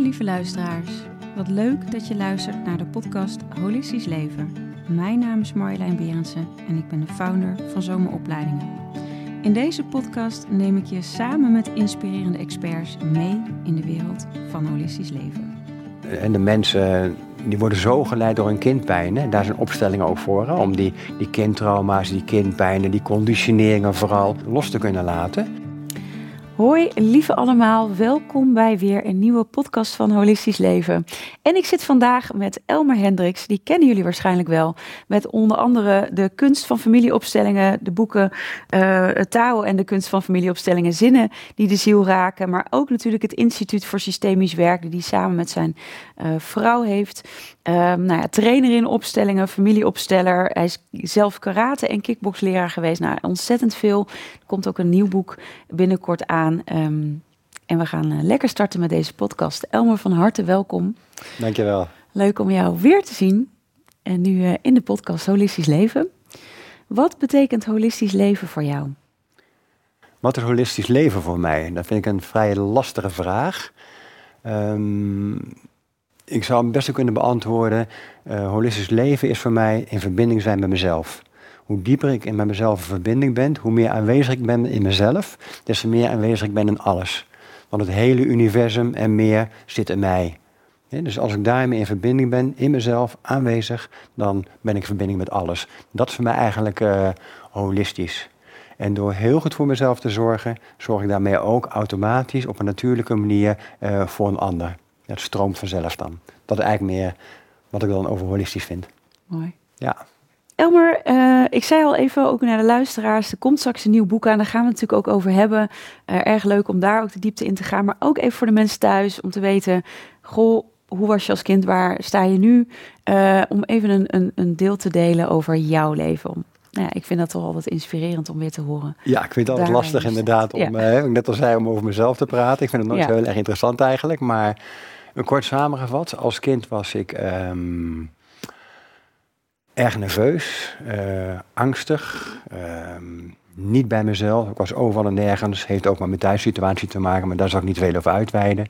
Lieve luisteraars. Wat leuk dat je luistert naar de podcast Holistisch Leven. Mijn naam is Marjolein Berensen en ik ben de founder van Zomeropleidingen. In deze podcast neem ik je samen met inspirerende experts mee in de wereld van holistisch leven. En de mensen die worden zo geleid door een kindpijn. Hè? Daar zijn opstellingen ook voor. Om die, die kindtrauma's, die kindpijnen, die conditioneringen vooral los te kunnen laten. Hoi lieve allemaal, welkom bij weer een nieuwe podcast van Holistisch Leven. En ik zit vandaag met Elmer Hendricks, die kennen jullie waarschijnlijk wel. Met onder andere de kunst van familieopstellingen, de boeken uh, Tao en de kunst van familieopstellingen, zinnen die de ziel raken. Maar ook natuurlijk het Instituut voor Systemisch Werk, die samen met zijn uh, vrouw heeft. Uh, nou ja, trainer in opstellingen, familieopsteller. Hij is zelf karate en kickboxleraar geweest. Nou, ontzettend veel. Er komt ook een nieuw boek binnenkort aan. Um, en we gaan uh, lekker starten met deze podcast. Elmer, van harte welkom. Dankjewel. Leuk om jou weer te zien. En nu uh, in de podcast Holistisch Leven. Wat betekent holistisch leven voor jou? Wat is holistisch leven voor mij? Dat vind ik een vrij lastige vraag. Um, ik zou hem best kunnen beantwoorden. Uh, holistisch leven is voor mij in verbinding zijn met mezelf. Hoe dieper ik in met mezelf in verbinding ben, hoe meer aanwezig ik ben in mezelf, des te meer aanwezig ik ben in alles. Want het hele universum en meer zit in mij. Dus als ik daarmee in verbinding ben, in mezelf, aanwezig, dan ben ik in verbinding met alles. Dat is voor mij eigenlijk uh, holistisch. En door heel goed voor mezelf te zorgen, zorg ik daarmee ook automatisch op een natuurlijke manier uh, voor een ander. Het stroomt vanzelf dan. Dat is eigenlijk meer wat ik dan over holistisch vind. Mooi. Ja. Elmer, uh, ik zei al even ook naar de luisteraars, er komt straks een nieuw boek aan, daar gaan we het natuurlijk ook over hebben. Uh, erg leuk om daar ook de diepte in te gaan, maar ook even voor de mensen thuis om te weten, goh, hoe was je als kind, waar sta je nu? Uh, om even een, een, een deel te delen over jouw leven. Om, nou ja, ik vind dat toch altijd inspirerend om weer te horen. Ja, ik vind het altijd lastig inderdaad om, ja. uh, net al zei, om over mezelf te praten. Ik vind het nooit ja. heel erg interessant eigenlijk, maar een kort samengevat, als kind was ik um, erg nerveus, uh, angstig, um, niet bij mezelf. Ik was overal en nergens. Heeft ook maar met thuissituatie te maken, maar daar zal ik niet veel over uitweiden.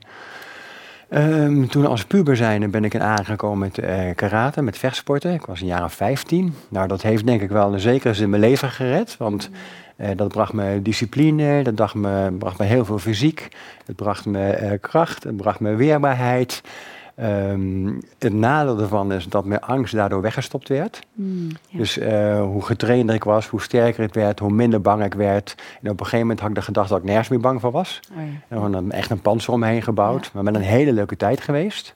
Um, toen als puber zijnde ben ik in aangekomen met uh, karate, met vechtsporten. Ik was een jaar of 15. Nou, dat heeft denk ik wel in zekere zin mijn leven gered. Want uh, dat bracht me discipline, dat bracht me, bracht me heel veel fysiek. Het bracht me kracht, het bracht me weerbaarheid. Um, het nadeel ervan is dat mijn angst daardoor weggestopt werd. Mm, ja. Dus uh, hoe getrainder ik was, hoe sterker ik werd, hoe minder bang ik werd. En op een gegeven moment had ik de gedachte dat ik nergens meer bang voor was. Oh ja. En een, echt een panzer omheen gebouwd. Ja. Maar met een hele leuke tijd geweest.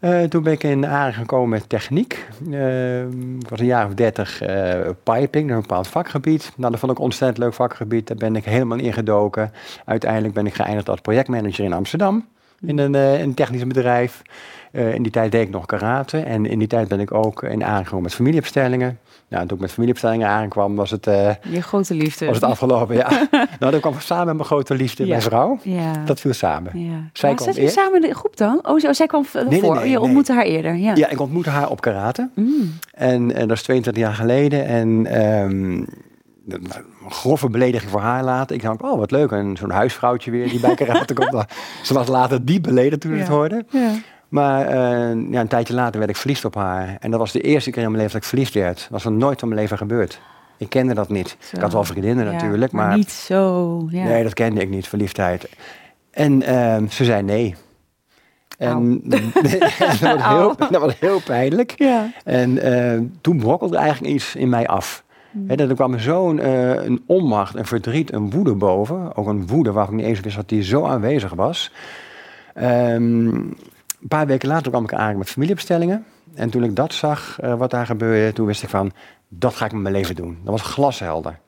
Uh, toen ben ik in aanraking gekomen met techniek. Uh, ik was een jaar of dertig uh, piping, een bepaald vakgebied. Nou, dat vond ik een ontzettend leuk vakgebied. Daar ben ik helemaal in gedoken. Uiteindelijk ben ik geëindigd als projectmanager in Amsterdam in een, uh, een technisch bedrijf. Uh, in die tijd deed ik nog karate. En in die tijd ben ik ook in aangekomen met familieopstellingen. Nou, toen ik met familieopstellingen aankwam, was het... Uh, Je grote liefde. Was het afgelopen, ja. nou, dat kwam samen met mijn grote liefde, ja. mijn vrouw. Ja. Dat viel samen. Ja. Zij maar kwam eerst. samen in de groep dan? Oh, zij kwam voor. Nee, nee, nee, je ontmoette haar eerder, ja. Ja, ik ontmoette haar op karate. Mm. En, en dat is 22 jaar geleden. En... Um, een grove belediging voor haar laten. Ik dacht, oh wat leuk, en zo'n huisvrouwtje weer die bij karate komt. Ze was later diep beledigd toen ik ja. het hoorde. Ja. Maar uh, ja, een tijdje later werd ik verliefd op haar. En dat was de eerste keer in mijn leven dat ik verliefd werd. Dat was nog nooit van mijn leven gebeurd. Ik kende dat niet. Zo. Ik had wel vriendinnen ja, natuurlijk, maar, maar... niet zo, ja. Nee, dat kende ik niet, verliefdheid. En uh, ze zei nee. En dat, was heel, dat was heel pijnlijk. Ja. En uh, toen brokkelde eigenlijk iets in mij af. He, er kwam zo'n uh, een onmacht, een verdriet, een woede boven. Ook een woede waarvan ik niet eens wist dat die zo aanwezig was. Um, een paar weken later kwam ik eigenlijk met familieopstellingen. En toen ik dat zag, uh, wat daar gebeurde, toen wist ik van, dat ga ik met mijn leven doen. Dat was glashelder.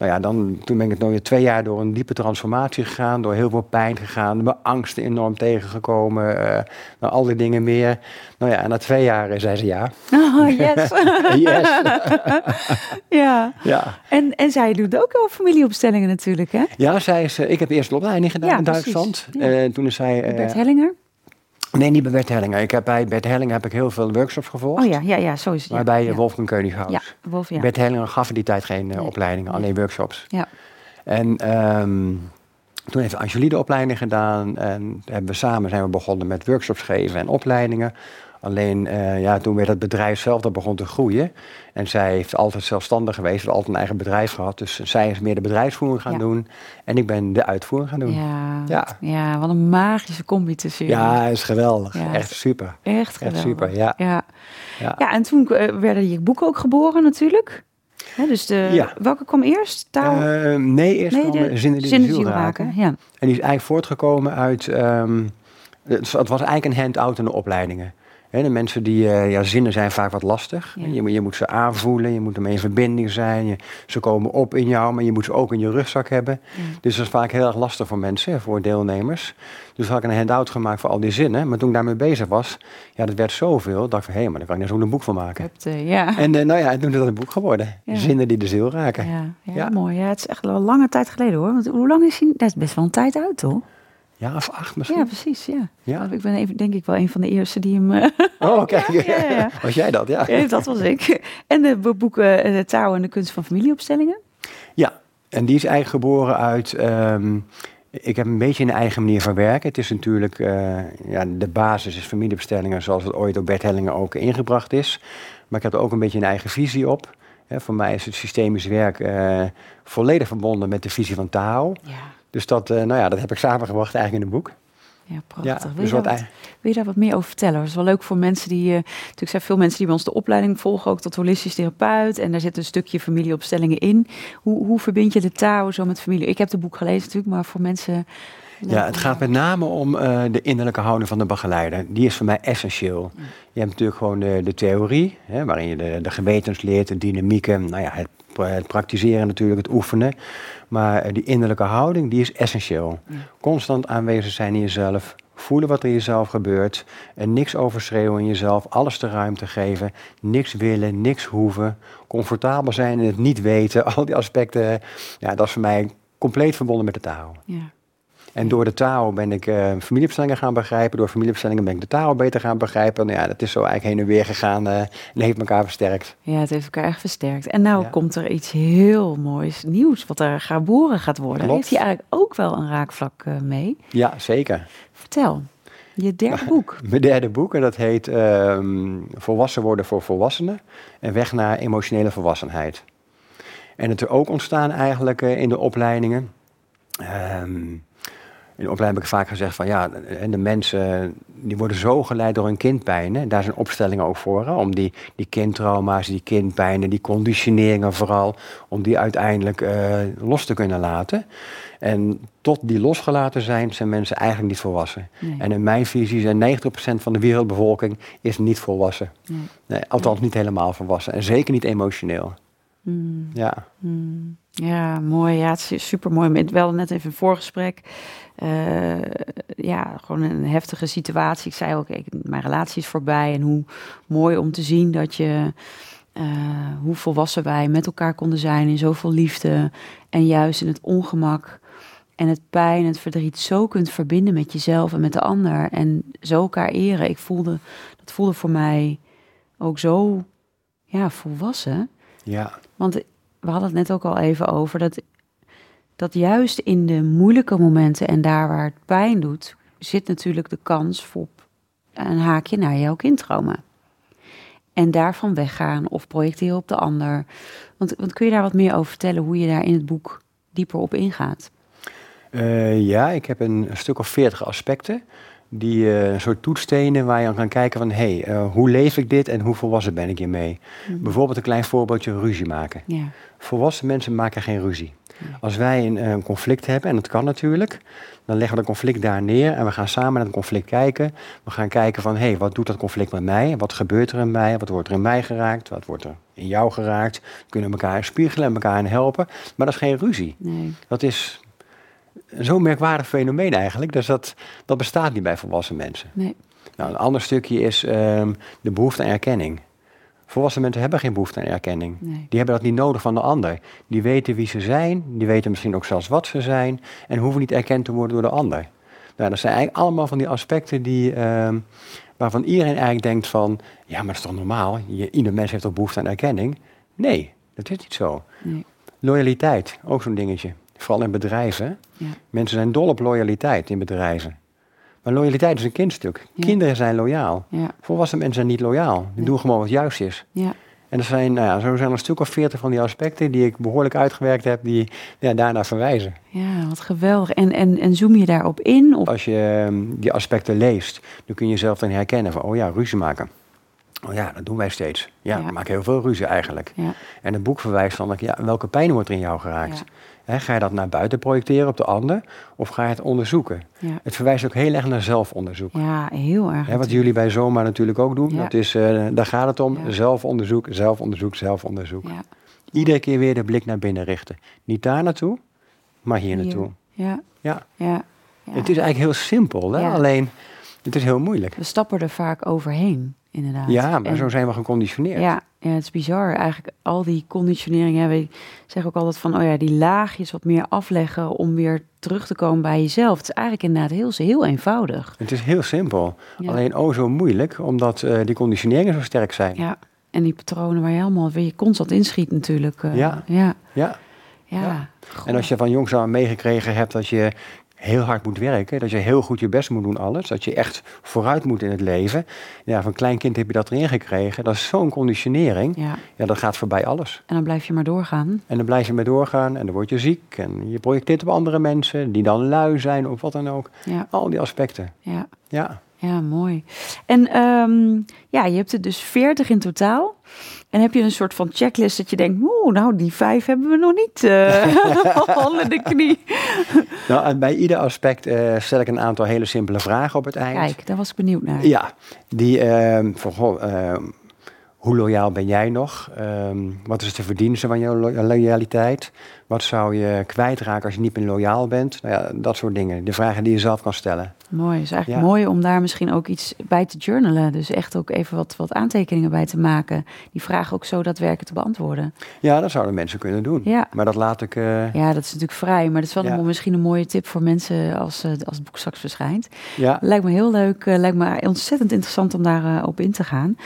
Nou ja, dan, toen ben ik het nog twee jaar door een diepe transformatie gegaan, door heel veel pijn gegaan, mijn angsten enorm tegengekomen, uh, nou, al die dingen meer. Nou ja, en na twee jaar uh, zei ze ja. Oh, yes. yes. ja. ja. En, en zij doet ook al familieopstellingen natuurlijk, hè? Ja, zij is, uh, ik heb eerst de opleiding gedaan ja, in Duitsland. Ja. En toen is zij... Bert Hellinger? Nee, niet bij Bert Hellinger. Ik heb bij Bert Hellinger heb ik heel veel workshops gevolgd. Oh ja, ja, ja zo is het. Maar bij ja. Wolfgang Koenighaus. Ja, Wolf, ja. Bert Hellinger gaf in die tijd geen uh, Nee. opleidingen, alleen workshops. Ja. En um, Toen heeft Angelie de opleiding gedaan en hebben we samen zijn we begonnen met workshops geven en opleidingen. Alleen uh, ja, toen werd het bedrijf zelf dat begon te groeien. En zij heeft altijd zelfstandig geweest, altijd een eigen bedrijf gehad. Dus zij is meer de bedrijfsvoering gaan doen. En ik ben de uitvoering gaan doen. Ja, ja. ja wat een magische combi tussen Ja, is geweldig. echt super. Echt geweldig. Echt super, ja. Ja, ja. ja en toen eh, werden je boeken ook geboren natuurlijk. dus de, welke kwam eerst? Taal? Uh, nee, eerst nee, kwam de, Zinnen die ziel raken. Ja. En die is eigenlijk voortgekomen uit... Um, het, was eigenlijk een hand-out in de opleidingen de mensen die, uh, ja, zinnen zijn vaak wat lastig. Je, je, moet ze aanvoelen, je moet ermee in verbinding zijn. Je, ze komen op in jou, maar je moet ze ook in je rugzak hebben. Dus dat is vaak heel erg lastig voor mensen, voor deelnemers. Dus had ik een handout gemaakt voor al die zinnen. Maar toen ik daarmee bezig was, ja, dat werd zoveel. dacht ik van, hé, maar daar kan ik net zo'n boek van maken. Hebt, uh, ja. En uh, nou ja, toen is dat een boek geworden. Zinnen die de ziel raken. Ja, mooi. Ja, het is echt al een lange tijd geleden hoor. Want hoe lang is hij? Dat is best wel een tijd uit, toch? Ja, of acht misschien. Ja, precies. Ja. ja. Ik ben even, denk ik wel een van de eerste die hem. Uh... Oh, kijk. Ja, was jij dat? Ja. dat was ik. En de boeken De Touw en de Kunst van Familieopstellingen. Ja, en die is eigenlijk geboren uit. Um, ik heb een beetje een eigen manier van werken. Het is natuurlijk, uh, ja, de basis is familieopstellingen zoals het ooit door Bert Hellingen ook ingebracht is. Maar ik heb er ook een beetje een eigen visie op. voor mij is het systemisch werk volledig verbonden met de visie van Tao. Ja. Dus dat, uh, nou ja, dat heb ik samengebracht eigenlijk in een boek. Ja, prachtig. Ja, wil, je dus wat, wil, je daar wat meer over vertellen? Dat is wel leuk voor mensen die... Uh, natuurlijk zijn veel mensen die bij ons de opleiding volgen... ook tot holistisch therapeut. En daar zit een stukje familieopstellingen in. Hoe, hoe verbind je de taal zo met familie? Ik heb het boek gelezen natuurlijk, maar voor mensen... Ja, het gaat met name om uh, de innerlijke houding van de begeleider. Die is voor mij essentieel. Je hebt natuurlijk gewoon de, de theorie, hè, waarin je de, de gewetens leert, de dynamieken, nou ja, het, het praktiseren natuurlijk, het oefenen. Maar eh, die innerlijke houding, die is essentieel. Constant aanwezig zijn in jezelf, voelen wat er in jezelf gebeurt. En niks overschreeuwen in jezelf, alles de ruimte geven. Niks willen, niks hoeven. Comfortabel zijn in het niet weten. Al die aspecten, ja, dat is voor mij compleet verbonden met de taal. Ja. En door de taal ben ik uh, familieopstellingen gaan begrijpen. Door familieopstellingen ben ik de taal beter gaan begrijpen. Nou ja, dat is zo eigenlijk heen en weer gegaan uh, en heeft elkaar versterkt. Ja, het heeft elkaar echt versterkt. En nou komt er iets heel moois nieuws wat er geboren gaat worden. Klopt. Heeft hij eigenlijk ook wel een raakvlak uh, mee? Ja, zeker. Vertel. Je derde boek. Mijn derde boek, en dat heet ehm, Volwassen worden voor volwassenen en weg naar emotionele volwassenheid. En het er ook ontstaan eigenlijk in de opleidingen. Um, in de opleiding heb ik vaak gezegd van ja, en de mensen die worden zo geleid door hun kindpijn. Hè. Daar zijn opstellingen ook voor, hè, om die, die kindtrauma's, die kindpijnen, die conditioneringen vooral, om die uiteindelijk uh, los te kunnen laten. En tot die losgelaten zijn, zijn mensen eigenlijk niet volwassen. En in mijn visie zijn 90% van de wereldbevolking is niet volwassen. Nee. nee althans niet helemaal volwassen. En zeker niet emotioneel. Mm. Ja. Mm. Ja, mooi. Ja, het is super mooi. Wel net even een voorgesprek. Uh, ja, gewoon een heftige situatie. Ik zei ook, ik, mijn relatie is voorbij. En hoe mooi om te zien dat je, uh, hoe volwassen wij met elkaar konden zijn in zoveel liefde. En juist in het ongemak en het pijn, het verdriet zo kunt verbinden met jezelf en met de ander. En zo elkaar eren. Ik voelde, dat voelde voor mij ook zo ja, volwassen. Ja. Want we hadden het net ook al even over dat, dat juist in de moeilijke momenten en daar waar het pijn doet, zit natuurlijk de kans op een haakje naar jouw kindtrauma. En daarvan weggaan of projecteren op de ander. Want, want kun je daar wat meer over vertellen hoe je daar in het boek dieper op ingaat? Uh, ja, ik heb een stuk of veertig aspecten die uh, soort toetstenen waar je aan kan kijken van... hé, hey, uh, hoe leef ik dit en hoe volwassen ben ik hiermee? Mm. Bijvoorbeeld een klein voorbeeldje ruzie maken. Volwassen mensen maken geen ruzie. Als wij een, een, conflict hebben, en dat kan natuurlijk... dan leggen we dat conflict daar neer en we gaan samen naar het conflict kijken. We gaan kijken van, hé, hey, wat doet dat conflict met mij? Wat gebeurt er in mij? Wat wordt er in mij geraakt? Wat wordt er in jou geraakt? Kunnen we elkaar spiegelen en elkaar helpen? Maar dat is geen ruzie. Nee. Dat is zo'n merkwaardig fenomeen eigenlijk. Dus dat, dat bestaat niet bij volwassen mensen. Nee. Nou, een ander stukje is um, de behoefte aan erkenning. Volwassen mensen hebben geen behoefte aan erkenning. Nee. Die hebben dat niet nodig van de ander. Die weten wie ze zijn, die weten misschien ook zelfs wat ze zijn en hoeven niet erkend te worden door de ander. Nou, dat zijn eigenlijk allemaal van die aspecten die, uh, waarvan iedereen eigenlijk denkt van, ja, maar dat is toch normaal? Je, ieder mens heeft toch behoefte aan erkenning? Nee, dat is niet zo. Nee. Loyaliteit, ook zo'n dingetje. Vooral in bedrijven. Ja. Mensen zijn dol op loyaliteit in bedrijven. Maar loyaliteit is een kindstuk. Kinderen zijn loyaal. Volwassen mensen zijn niet loyaal. Die doen gewoon wat juist is. En er zijn, nou ja, zo zijn er een stuk of veertig van die aspecten die ik behoorlijk uitgewerkt heb, die ja, daarnaar verwijzen. Ja, wat geweldig. En, en, en zoom je daarop in? Of? Als je ehm, die aspecten leest, dan kun je jezelf dan herkennen van, oh ja, ruzie maken. Oh ja, dat doen wij steeds. Ja, ja. we maken heel veel ruzie eigenlijk. Ja. En het boek verwijst dan, ja, welke pijn wordt er in jou geraakt? Ga je dat naar buiten projecteren op de ander of ga je het onderzoeken? Het verwijst ook heel erg naar zelfonderzoek. Ja, heel erg. wat jullie bij Zoma natuurlijk ook doen, dat is, uh, daar gaat het om, zelfonderzoek, zelfonderzoek, zelfonderzoek. Iedere keer weer de blik naar binnen richten. Niet daar naartoe, maar hier, naartoe. Ja. Ja. ja. Het is eigenlijk heel simpel, hè? alleen het is heel moeilijk. We stappen er vaak overheen inderdaad. Ja, maar zo zijn we geconditioneerd. Ja, ja, het is bizar. Eigenlijk al die conditioneringen. Ik zeg ook altijd van, oh ja, die laagjes wat meer afleggen om weer terug te komen bij jezelf. Het is eigenlijk inderdaad heel, heel eenvoudig. Het is heel simpel. Alleen oh zo moeilijk, omdat uh, die conditioneringen zo sterk zijn. Ja, en die patronen waar je allemaal weer constant inschiet natuurlijk. Uh, ja. ja. ja. Ja. En als je van jongs aan meegekregen hebt dat je heel hard moet werken, dat je heel goed je best moet doen alles, dat je echt vooruit moet in het leven. Ja, van klein kind heb je dat erin gekregen. Dat is zo'n conditionering. Ja. ja, dat gaat voorbij alles. En dan blijf je maar doorgaan. En dan blijf je maar doorgaan en dan word je ziek en je projecteert op andere mensen die dan lui zijn of wat dan ook. Ja. Al die aspecten. Ja. Ja. Ja, mooi. En um, ja, je hebt er dus 40 in totaal. En heb je een soort van checklist dat je denkt, oeh, nou die vijf hebben we nog niet uh, onder de knie. nou, bij ieder aspect uh, stel ik een aantal hele simpele vragen op het eind. Kijk, daar was ik benieuwd naar. Ja, die uh, voor, hoe loyaal ben jij nog? Um, wat is de verdienste van jouw loyaliteit? Wat zou je kwijtraken als je niet meer loyaal bent? Nou ja, dat soort dingen. De vragen die je zelf kan stellen. Mooi. Het is eigenlijk mooi om daar misschien ook iets bij te journalen. Dus echt ook even wat, wat aantekeningen bij te maken. Die vragen ook zo daadwerkelijk te beantwoorden. Ja, dat zouden mensen kunnen doen. Ja. Maar dat laat ik... Uh... Ja, dat is natuurlijk vrij. Maar dat is wel een, misschien een mooie tip voor mensen als, uh, als het boek straks verschijnt. Ja. Lijkt me heel leuk. Uh, lijkt me ontzettend interessant om daarop op in te gaan.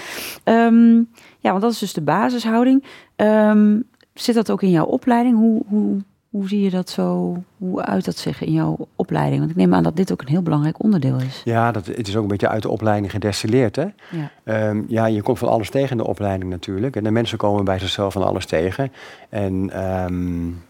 Um, ja, want dat is dus de basishouding. Um, zit dat ook in jouw opleiding? Hoe, hoe, hoe zie je dat zo? Hoe uit dat zich in jouw opleiding? Want ik neem aan dat dit ook een heel belangrijk onderdeel is. Ja, dat, het is ook een beetje uit de opleiding gedestilleerd. Hè? Ja. Ehm, ja, je komt van alles tegen in de opleiding natuurlijk. En de mensen komen bij zichzelf van alles tegen. En um,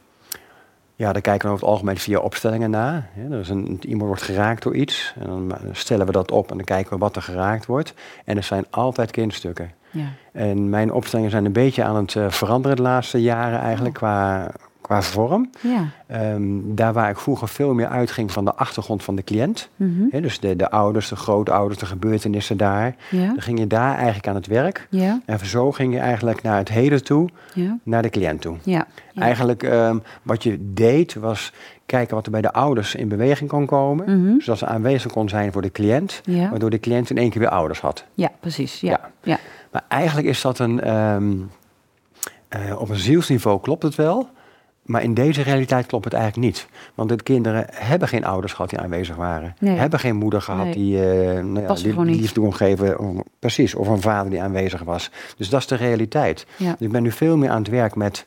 ja, daar kijken we over het algemeen via opstellingen. Ja, is een, iemand wordt geraakt door iets. En dan stellen we dat op en dan kijken we wat er geraakt wordt. En er zijn altijd kindstukken. Ja. En mijn opstellingen zijn een beetje aan het uh, veranderen de laatste jaren eigenlijk oh. qua, qua vorm. Ja. Ehm, daar waar ik vroeger veel meer uitging van de achtergrond van de cliënt. Mhm. dus de, de ouders, de grootouders, de gebeurtenissen daar. Dan ging je daar eigenlijk aan het werk. Ja. En zo ging je eigenlijk naar het heden toe, naar de cliënt toe. Ja. Eigenlijk um, wat je deed was kijken wat er bij de ouders in beweging kon komen. Mm Zodat ze aanwezig kon zijn voor de cliënt. Waardoor de cliënt in één keer weer ouders had. Ja, precies. Ja. ja. Maar eigenlijk is dat een... Um, uh, op een zielsniveau klopt het wel. Maar in deze realiteit klopt het eigenlijk niet. Want de kinderen hebben geen ouders gehad die aanwezig waren. Nee. Hebben geen moeder gehad die, uh, nou ja, die liefde kon geven. precies, of een vader die aanwezig was. Dus dat is de realiteit. Dus ik ben nu veel meer aan het werk met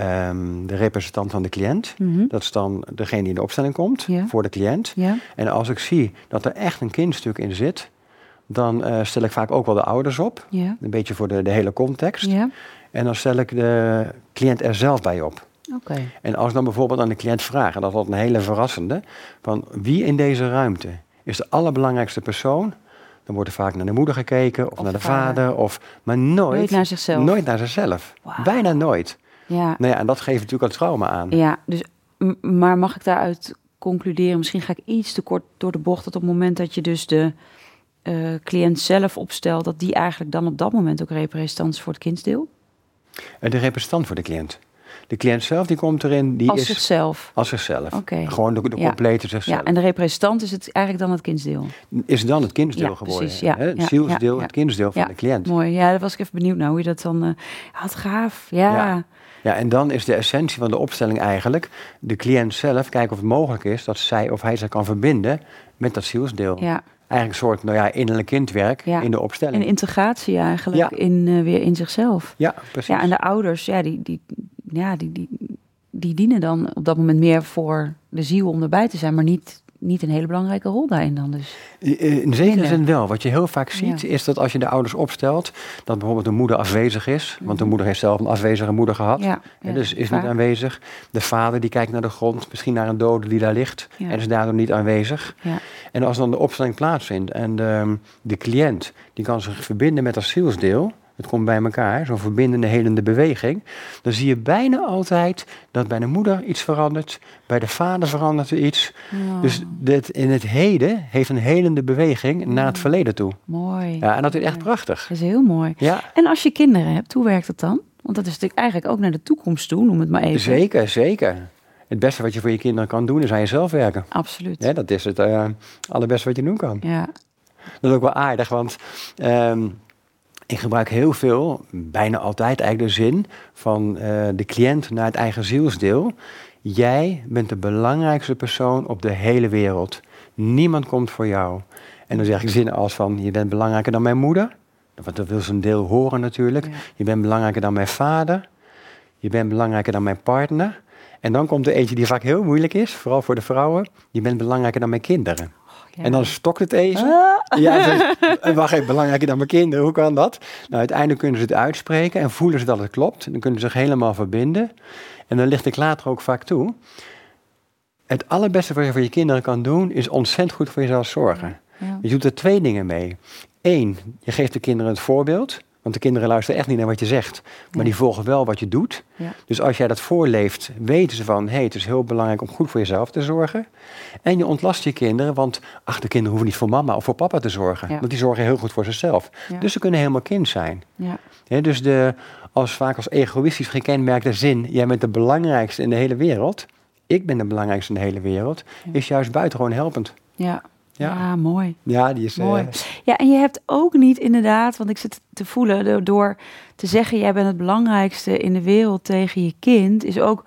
um, de representant van de cliënt. Mhm. Dat is dan degene die in de opstelling komt voor de cliënt. En als ik zie dat er echt een kindstuk in zit... dan uh, stel ik vaak ook wel de ouders op. Een beetje voor de, de hele context. En dan stel ik de cliënt er zelf bij op. Okay. En als ik dan bijvoorbeeld aan de cliënt vraag, en dat is een hele verrassende, van wie in deze ruimte is de allerbelangrijkste persoon? Dan wordt er vaak naar de moeder gekeken, of, naar de vader, of, maar nooit, nooit naar zichzelf. Nooit naar zichzelf. Bijna nooit. Ja. Nou ja, en dat geeft natuurlijk al trauma aan. Ja, dus, maar mag ik daaruit concluderen, misschien ga ik iets te kort door de bocht, dat op het moment dat je dus de uh, cliënt zelf opstelt, dat die eigenlijk dan op dat moment ook representant is voor het kindsdeel? Eh, de representant voor de cliënt. De cliënt zelf die komt erin. Die als is, zichzelf. Als zichzelf. Okay. Gewoon de, de complete zichzelf. Ja, en de representant is het eigenlijk dan het kindsdeel. Is dan het kindsdeel ja, geworden. Precies, ja, Het zielsdeel, het kindsdeel van de cliënt. Mooi, ja, daar was ik even benieuwd naar hoe je dat dan. Uh, had gaaf, ja. Ja, en dan is de essentie van de opstelling eigenlijk de cliënt zelf kijken of het mogelijk is dat zij of hij zich kan verbinden met dat zielsdeel. Ja. Eigenlijk een soort nou ja, innerlijk kindwerk in de opstelling. En integratie eigenlijk in, uh, weer in zichzelf. Ja, precies. Ja, en de ouders, ja, die, die, ja, die, die die dienen dan op dat moment meer voor de ziel om erbij te zijn, maar niet niet een hele belangrijke rol daarin dan dus. In zekere zin wel. Wat je heel vaak ziet is dat als je de ouders opstelt, dat bijvoorbeeld de moeder afwezig is. Want de mhm. moeder heeft zelf een afwezige moeder gehad. Ja, dus is niet aanwezig. De vader die kijkt naar de grond, misschien naar een dode die daar ligt. En is daardoor niet aanwezig. En als dan de opstelling plaatsvindt en de, de cliënt die kan zich verbinden met dat zielsdeel het komt bij elkaar, zo'n verbindende, helende beweging. Dan zie je bijna altijd dat bij de moeder iets verandert, bij de vader verandert er iets. Dus dit, in het heden heeft een helende beweging naar het verleden toe. Mooi. Ja, en dat is echt prachtig. Dat is heel mooi. Ja. En als je kinderen hebt, hoe werkt dat dan? Want dat is natuurlijk eigenlijk ook naar de toekomst toe, noem het maar even. Zeker, zeker. Het beste wat je voor je kinderen kan doen, is aan jezelf werken. Absoluut. Ja, dat is het uh, allerbeste wat je doen kan. Ja. Dat is ook wel aardig, want ehm, ik gebruik heel veel, bijna altijd eigenlijk de zin van uh, de cliënt naar het eigen zielsdeel. Jij bent de belangrijkste persoon op de hele wereld. Niemand komt voor jou. En dan zeg ik zinnen als van, je bent belangrijker dan mijn moeder. Want dat wil ze een deel horen natuurlijk. Je bent belangrijker dan mijn vader. Je bent belangrijker dan mijn partner. En dan komt er eentje die vaak heel moeilijk is, vooral voor de vrouwen. Je bent belangrijker dan mijn kinderen. En dan stokt het even. Ah. Ja, wacht even, belangrijker dan mijn kinderen. Hoe kan dat? Nou, uiteindelijk kunnen ze het uitspreken en voelen ze dat het klopt. Dan kunnen ze zich helemaal verbinden. En dan ligt ik later ook vaak toe. Het allerbeste wat je voor je kinderen kan doen, is ontzettend goed voor jezelf zorgen. Je doet er twee dingen mee. Eén, je geeft de kinderen het voorbeeld. Want de kinderen luisteren echt niet naar wat je zegt, maar die volgen wel wat je doet. Ja. Dus als jij dat voorleeft, weten ze van, hé, hey, het is heel belangrijk om goed voor jezelf te zorgen. En je ontlast je kinderen, want ach, de kinderen hoeven niet voor mama of voor papa te zorgen, want die zorgen heel goed voor zichzelf. Dus ze kunnen helemaal kind zijn. dus de, als vaak als egoïstisch gekenmerkte zin, jij bent de belangrijkste in de hele wereld, ik ben de belangrijkste in de hele wereld, is juist buitengewoon helpend. Ja, ja. mooi. Ja, die is mooi. Uh, ja, en je hebt ook niet inderdaad, want ik zit te voelen door te zeggen: jij bent het belangrijkste in de wereld tegen je kind, is ook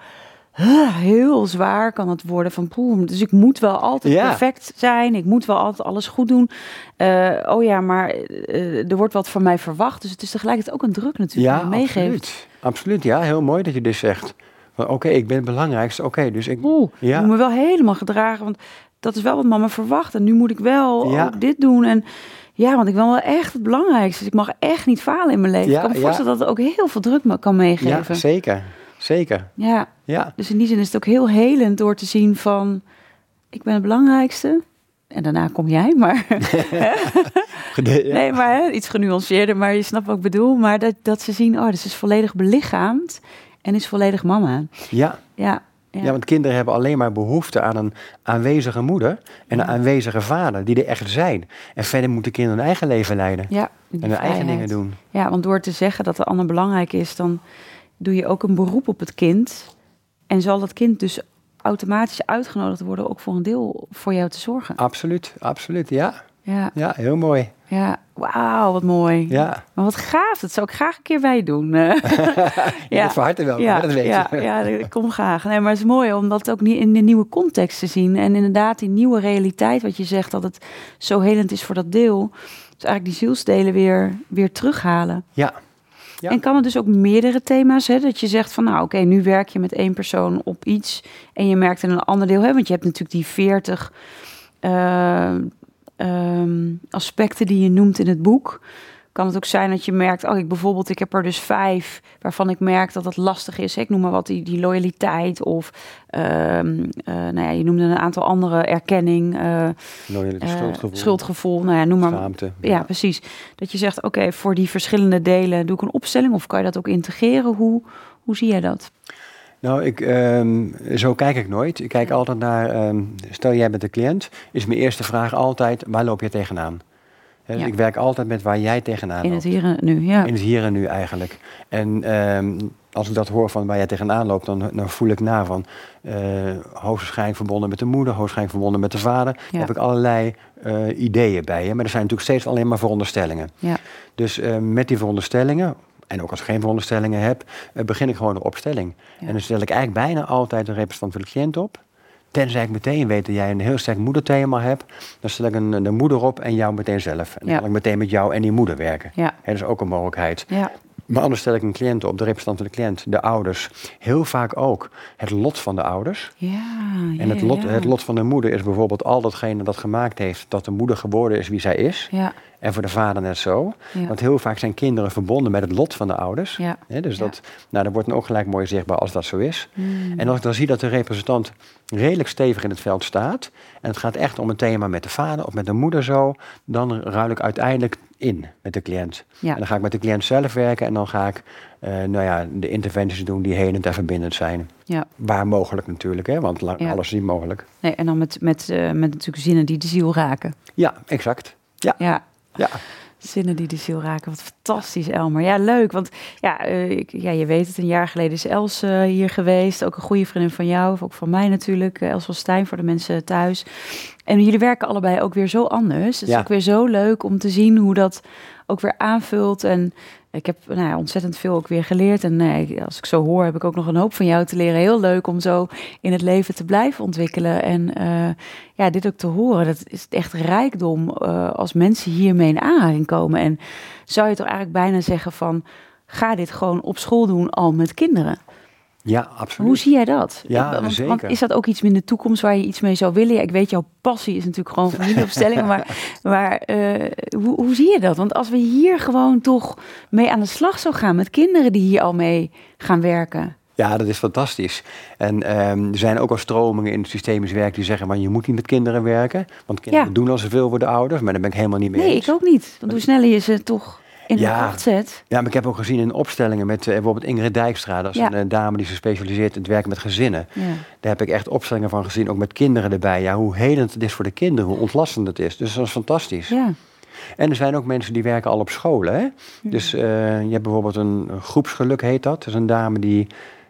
heel zwaar kan het worden van poem. Dus ik moet wel altijd perfect zijn. Ik moet wel altijd alles goed doen. Uh, oh ja, maar uh, er wordt wat van mij verwacht. Dus het is tegelijkertijd ook een druk natuurlijk ja, meegeeft. Absoluut. absoluut. Ja, heel mooi dat je dit zegt. Oké, ik ben het belangrijkste. Oké, dus ik. Oeh, ja. moet me wel helemaal gedragen. Want dat is wel wat mama verwacht. En nu moet ik wel ja. dit doen. En ja, want ik wil wel echt het belangrijkste. Dus ik mag echt niet falen in mijn leven. Ja, ik kan me voorstellen dat het ook heel veel druk me kan meegeven. Ja, zeker. Zeker. Ja. ja. Dus in die zin is het ook heel helend door te zien van... ik ben het belangrijkste. En daarna kom jij, maar... nee, maar hè, iets genuanceerder. Maar je snapt wat ik bedoel. Maar dat, dat ze zien, oh, dus is volledig belichaamd. En is volledig mama. Ja. Ja. Ja. want kinderen hebben alleen maar behoefte aan een aanwezige moeder en een aanwezige vader, die er echt zijn. En verder moeten kinderen hun eigen leven leiden. Ja, en hun eigen dingen doen. Ja, want door te zeggen dat de ander belangrijk is, dan doe je ook een beroep op het kind. En zal dat kind dus automatisch uitgenodigd worden ook voor een deel voor jou te zorgen. Absoluut, absoluut, ja. Ja, ja heel mooi. Ja, wauw, wat mooi. Ja. Maar wat gaaf, dat zou ik graag een keer bij doen. ja, van harte wel, ja, dat weet ja, je. Ja, ik kom graag. Nee, maar het is mooi om dat ook in de nieuwe context te zien. En inderdaad, die nieuwe realiteit, wat je zegt, dat het zo helend is voor dat deel. Dus eigenlijk die zielsdelen weer, weer terughalen. Ja. ja. En kan het dus ook meerdere thema's, hè? dat je zegt van nou oké, nu werk je met één persoon op iets en je merkt in een ander deel, hè? want je hebt natuurlijk die veertig Ehm, aspecten die je noemt in het boek. Kan het ook zijn dat je merkt, oh, ik bijvoorbeeld, ik heb er dus vijf waarvan ik merk dat het lastig is. Ik noem maar wat, die, die loyaliteit of, um, nou ja, je noemde een aantal andere erkenning. Uh, schuldgevoel. Schuldgevoel, nou ja, noem maar. Schaamte. Ja, precies. Dat je zegt, oké, voor die verschillende delen doe ik een opstelling of kan je dat ook integreren? Hoe, hoe zie jij dat? Nou, ik, um, zo kijk ik nooit. Ik kijk altijd naar, um, stel jij bent de cliënt, is mijn eerste vraag altijd, waar loop je tegenaan? Dus Ik werk altijd met waar jij tegenaan loopt. In het hier en nu, ja. In het hier en nu eigenlijk. En um, als ik dat hoor van waar jij tegenaan loopt, dan, dan voel ik na van uh, hoogstwaarschijnlijk verbonden met de moeder, hoogstwaarschijnlijk verbonden met de vader. Ja. heb ik allerlei uh, ideeën bij je. Maar er zijn natuurlijk steeds alleen maar veronderstellingen. Ja. Dus uh, met die veronderstellingen, en ook als ik geen veronderstellingen heb, uh, begin ik gewoon de opstelling. En dan stel ik eigenlijk bijna altijd een representant van de cliënt op. Tenzij ik meteen weet dat jij een heel sterk moederthema hebt, dan stel ik een, de moeder op en jou meteen zelf. En dan ja. kan ik meteen met jou en die moeder werken. Ja. dat is ook een mogelijkheid. Ja. Maar anders stel ik een cliënt op, de representant van de cliënt, de ouders. Heel vaak ook het lot van de ouders. Ja, en het lot, het lot van de moeder is bijvoorbeeld al datgene dat gemaakt heeft dat de moeder geworden is wie zij is. Ja. En voor de vader net zo. Want heel vaak zijn kinderen verbonden met het lot van de ouders. Ja. dus dat, nou, dat wordt dan ook gelijk mooi zichtbaar als dat zo is. Hmm. En als ik dan zie dat de representant redelijk stevig in het veld staat. en het gaat echt om een thema met de vader of met de moeder zo. dan ruil ik uiteindelijk in met de cliënt. Ja. En dan ga ik met de cliënt zelf werken en dan ga ik uh, nou ja, de interventies doen die helend en verbindend zijn. Ja. Waar mogelijk natuurlijk, hè? want alles is niet mogelijk. Nee, en dan met, met, uh, met natuurlijk zinnen die de ziel raken. Ja, exact. Ja. ja. ja. Zinnen die de ziel raken. Wat fantastisch, Elmer. Ja, leuk. Want ja, uh, ik, ja je weet het, een jaar geleden is Els hier geweest. Ook een goede vriendin van jou, ook van mij natuurlijk. Els van Stijn voor de mensen thuis. En jullie werken allebei ook weer zo anders. Het is ook weer zo leuk om te zien hoe dat ook weer aanvult. En ik heb nou ja, ontzettend veel ook weer geleerd. En nee, als ik zo hoor, heb ik ook nog een hoop van jou te leren. Heel leuk om zo in het leven te blijven ontwikkelen. En uh, ja, dit ook te horen. Dat is echt rijkdom uh, als mensen hiermee in aanraking komen. En zou je toch eigenlijk bijna zeggen van... ga dit gewoon op school doen al met kinderen. Ja, absoluut. Hoe zie jij dat? Ja, want, zeker. Want is dat ook iets in de toekomst waar je iets mee zou willen? Ja, ik weet, jouw passie is natuurlijk gewoon familieopstellingen, maar, maar uh, hoe, hoe zie je dat? Want als we hier gewoon toch mee aan de slag zou gaan met kinderen die hier al mee gaan werken. Ja, dat is fantastisch. En um, er zijn ook al stromingen in het systemisch werk die zeggen... maar je moet niet met kinderen werken. Want kinderen doen al zoveel voor de ouders. Maar daar ben ik helemaal niet mee nee, eens. Nee, ik ook niet. Want hoe sneller je ze toch in ja, zet. Ja, maar ik heb ook gezien in opstellingen met uh, bijvoorbeeld Ingrid Dijkstra. Dat is een uh, dame die zich specialiseert in het werken met gezinnen. Ja. Daar heb ik echt opstellingen van gezien, ook met kinderen erbij. Ja, hoe helend het is voor de kinderen, hoe ontlastend het is. Dus dat is fantastisch. Ja. En er zijn ook mensen die werken al op scholen. Hè? Dus uh, je hebt bijvoorbeeld een groepsgeluk, heet dat. Dat is een dame die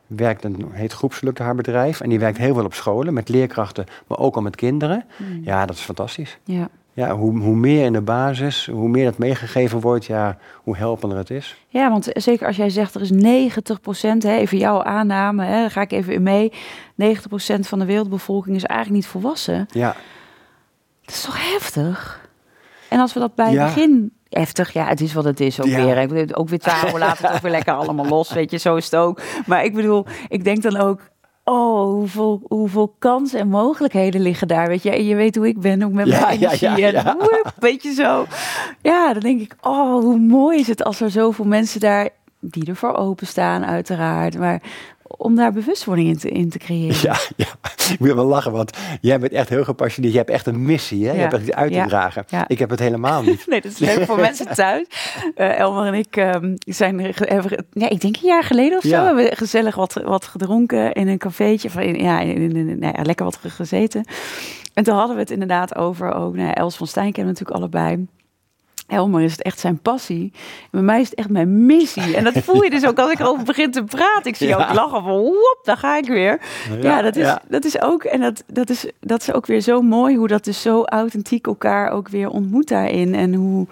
werkt, een, heet groepsgeluk haar bedrijf. En die werkt heel veel op scholen met leerkrachten, maar ook al met kinderen. Ja, dat is fantastisch. Ja ja, hoe, hoe meer in de basis, hoe meer dat meegegeven wordt, ja, hoe helpender het is. Ja, want zeker als jij zegt er is 90 procent, even jouw aanname, hè, daar ga ik even in mee. 90 procent van de wereldbevolking is eigenlijk niet volwassen. Ja. Dat is toch heftig? En als we dat bij het begin heftig. Ja, het is wat het is ook ja. weer. Ook weer twaalf, laten het ook weer lekker allemaal los. Weet je, zo is het ook. Maar ik bedoel, ik denk dan ook, oh, hoeveel, hoeveel kansen en mogelijkheden liggen daar. Weet je, je weet hoe ik ben, ook met mijn energie. Ja, ja, en weet je zo. Ja, dan denk ik, oh, hoe mooi is het als er zoveel mensen daar die ervoor openstaan, uiteraard. Maar om daar bewustwording in te, in te creëren. Ja, ja, ik moet wel lachen, want jij bent echt heel gepassioneerd. Je hebt echt een missie, hè? je hebt het uit te dragen. Ik heb het helemaal niet. nee, dat is leuk voor mensen thuis. Uh, Elmer en ik um, zijn, hebben, ja, ik denk een jaar geleden of zo, hebben we gezellig wat, wat gedronken in een cafeetje. Of in, ja, in, in, nou ja, lekker wat gezeten. En toen hadden we het inderdaad over ook, nou, Els van Stijn kennen natuurlijk allebei. Elmer is het echt zijn passie. bij mij is het echt mijn missie. En dat voel je dus ook als ik erover begin te praten. Ik zie ja. ook lachen van, wop, daar ga ik weer. Ja, dat, is, dat is ook, en dat, dat, is, dat is ook weer zo mooi hoe dat dus zo authentiek elkaar ook weer ontmoet daarin. En hoe,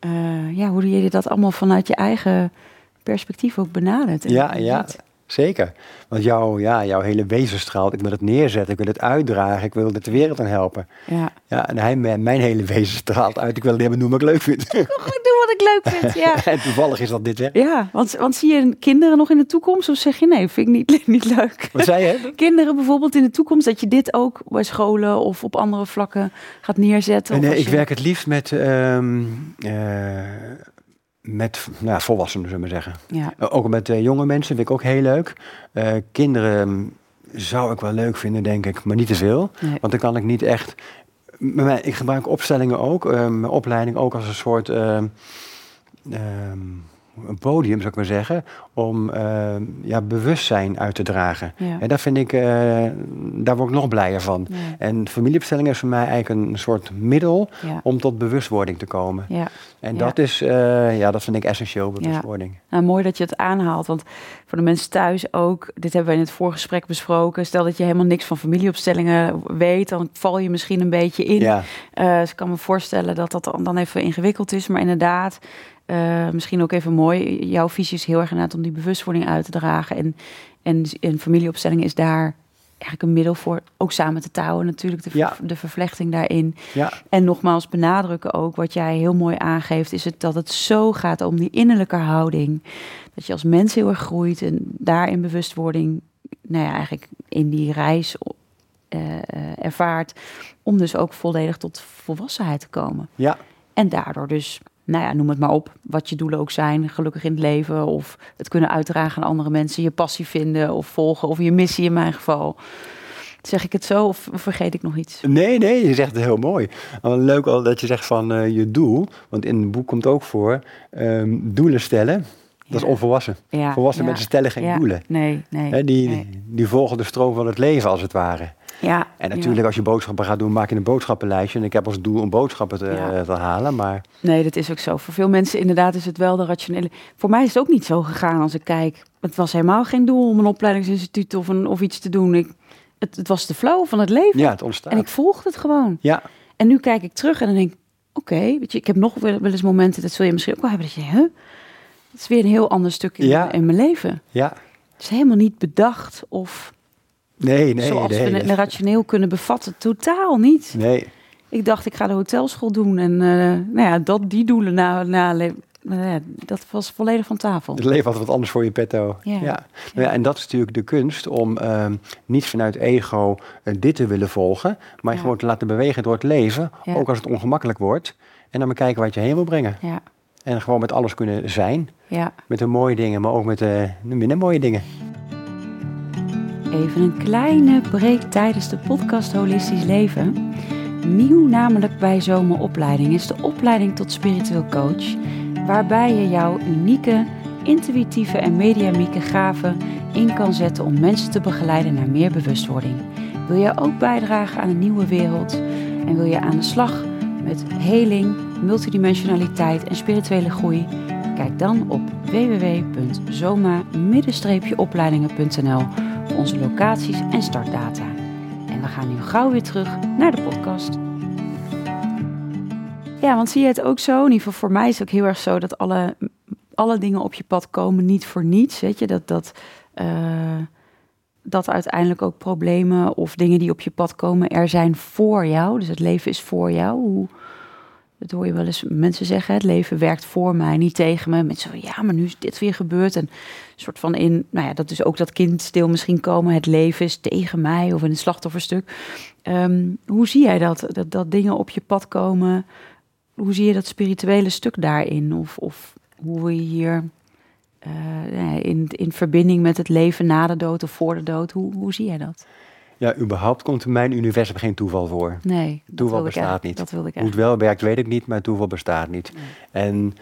uh, ja, hoe je dat allemaal vanuit je eigen perspectief ook benadert. Ja, ja. Zeker. Want jouw, ja, jouw hele wezen straalt. Ik wil het neerzetten, ik wil het uitdragen, ik wil de wereld aan helpen. Ja. ja en hij, mijn hele wezen straalt uit. Ik wil het doen wat ik leuk vind. Doe wat ik leuk vind, ja. en toevallig is dat dit, hè? Ja, want, want zie je kinderen nog in de toekomst? Of zeg je nee, vind ik niet, niet leuk? Wat zei je? Kinderen bijvoorbeeld in de toekomst, dat je dit ook bij scholen of op andere vlakken gaat neerzetten? Nee, ik werk het liefst met... Um, met nou, volwassenen, zullen we zeggen. Ja. Uh, ook met uh, jonge mensen vind ik ook heel leuk. Uh, kinderen mm, zou ik wel leuk vinden, denk ik, maar niet te veel. Nee. Want dan kan ik niet echt... Ik gebruik opstellingen ook, mijn opleiding ook als een soort... Ehm, een podium, zou ik maar zeggen, om uh, ja, bewustzijn uit te dragen. Ja. En dat vind ik, uh, daar word ik nog blijer van. En familieopstelling is voor mij eigenlijk een soort middel om tot bewustwording te komen. Ja. En dat is, uh, ja, dat vind ik essentieel, bewustwording. Nou, mooi dat je het aanhaalt, want voor de mensen thuis ook, dit hebben we in het voorgesprek besproken. Stel dat je helemaal niks van familieopstellingen weet, dan val je misschien een beetje in. Dus ik kan me voorstellen dat dat dan even ingewikkeld is, maar inderdaad uh, misschien ook even mooi. Jouw visie is heel erg inderdaad om die bewustwording uit te dragen. En, en, en familieopstelling is daar eigenlijk een middel voor ook samen te touwen natuurlijk, de, Ja. de vervlechting daarin. Ja, En nogmaals benadrukken ook, wat jij heel mooi aangeeft, is het dat het zo gaat om die innerlijke houding. Dat je als mens heel erg groeit en daar in bewustwording, nou ja, eigenlijk in die reis eh, eh, ervaart, om dus ook volledig tot volwassenheid te komen. ja, En daardoor dus, nou ja, noem het maar op, wat je doelen ook zijn, gelukkig in het leven of het kunnen uitdragen aan andere mensen, je passie vinden of volgen of je missie in mijn geval. Zeg ik het zo of vergeet ik nog iets? Nee, nee, je zegt het heel mooi. Leuk al dat je zegt van eh, je doel. Want in het boek komt ook voor ehm, doelen stellen. Dat is onvolwassen. Ja, Volwassen ja, mensen stellen geen doelen. Nee, nee. Die, nee. die volgen de stroom van het leven als het ware. Ja, En natuurlijk als je boodschappen gaat doen, maak je een boodschappenlijstje. En ik heb als doel om boodschappen te, Ja. te halen. Maar Nee, dat is ook zo. Voor veel mensen inderdaad is het wel de rationele. Voor mij is het ook niet zo gegaan als ik kijk. Het was helemaal geen doel om een opleidingsinstituut of, een, of iets te doen. Ik, het, het was de flow van het leven. ja, het ontstaat. En ik volgde het gewoon. Ja, En nu kijk ik terug en dan denk ik, oké, weet je, ik heb nog wel, wel eens momenten, dat zul je misschien ook wel hebben, dat je, huh? Het is weer een heel ander stuk in, Ja. in mijn leven. ja. Het is helemaal niet bedacht of Nee, nee, zoals nee. we het rationeel kunnen bevatten. Totaal niet. Nee, Ik dacht, ik ga de hotelschool doen en eh, nou ja, dat, die doelen na, na, ja, dat was volledig van tafel. het leven had wat anders voor je petto. Ja. Ja. Nou ja, en dat is natuurlijk de kunst om ehm, niet vanuit ego eh, dit te willen volgen, maar Ja. gewoon te laten bewegen door het leven, ook als het ongemakkelijk wordt. En dan maar kijken wat je heen wil brengen. Ja, En gewoon met alles kunnen zijn. ja. Met de mooie dingen, maar ook met de, de minder mooie dingen. Even een kleine break tijdens de podcast Holistisch Leven. Nieuw namelijk bij Zomeropleiding is de opleiding tot spiritueel coach, waarbij je jouw unieke, intuïtieve en mediamieke gaven in kan zetten om mensen te begeleiden naar meer bewustwording. Wil jij ook bijdragen aan een nieuwe wereld en wil je aan de slag met heling, multidimensionaliteit en spirituele groei? Kijk dan op www.zoma-opleidingen.nl onze locaties en startdata. En we gaan nu gauw weer terug naar de podcast. Ja, want zie je het ook zo? In ieder geval voor mij is het ook heel erg zo dat alle, alle dingen op je pad komen niet voor niets. Weet je, dat, dat, eh, dat uiteindelijk ook problemen of dingen die op je pad komen er zijn voor jou. Dus het leven is voor jou. Hoe, dat hoor je wel eens mensen zeggen. Het leven werkt voor mij, niet tegen me. Met zo, ja, maar nu is dit weer gebeurd. En soort van in, nou ja, dat is ook dat kindstil misschien komen. Het leven is tegen mij of in een slachtofferstuk. Ehm, hoe zie jij dat? dat? Dat dingen op je pad komen. Hoe zie je dat spirituele stuk daarin? Of, of hoe we hier eh, ja, in, in verbinding met het leven na de dood of voor de dood, hoe, hoe zie jij dat? Ja, überhaupt komt in mijn universum geen toeval voor. Nee, Toeval bestaat niet. Dat wilde ik Hoe het wel werkt, weet ik niet, maar toeval bestaat niet. En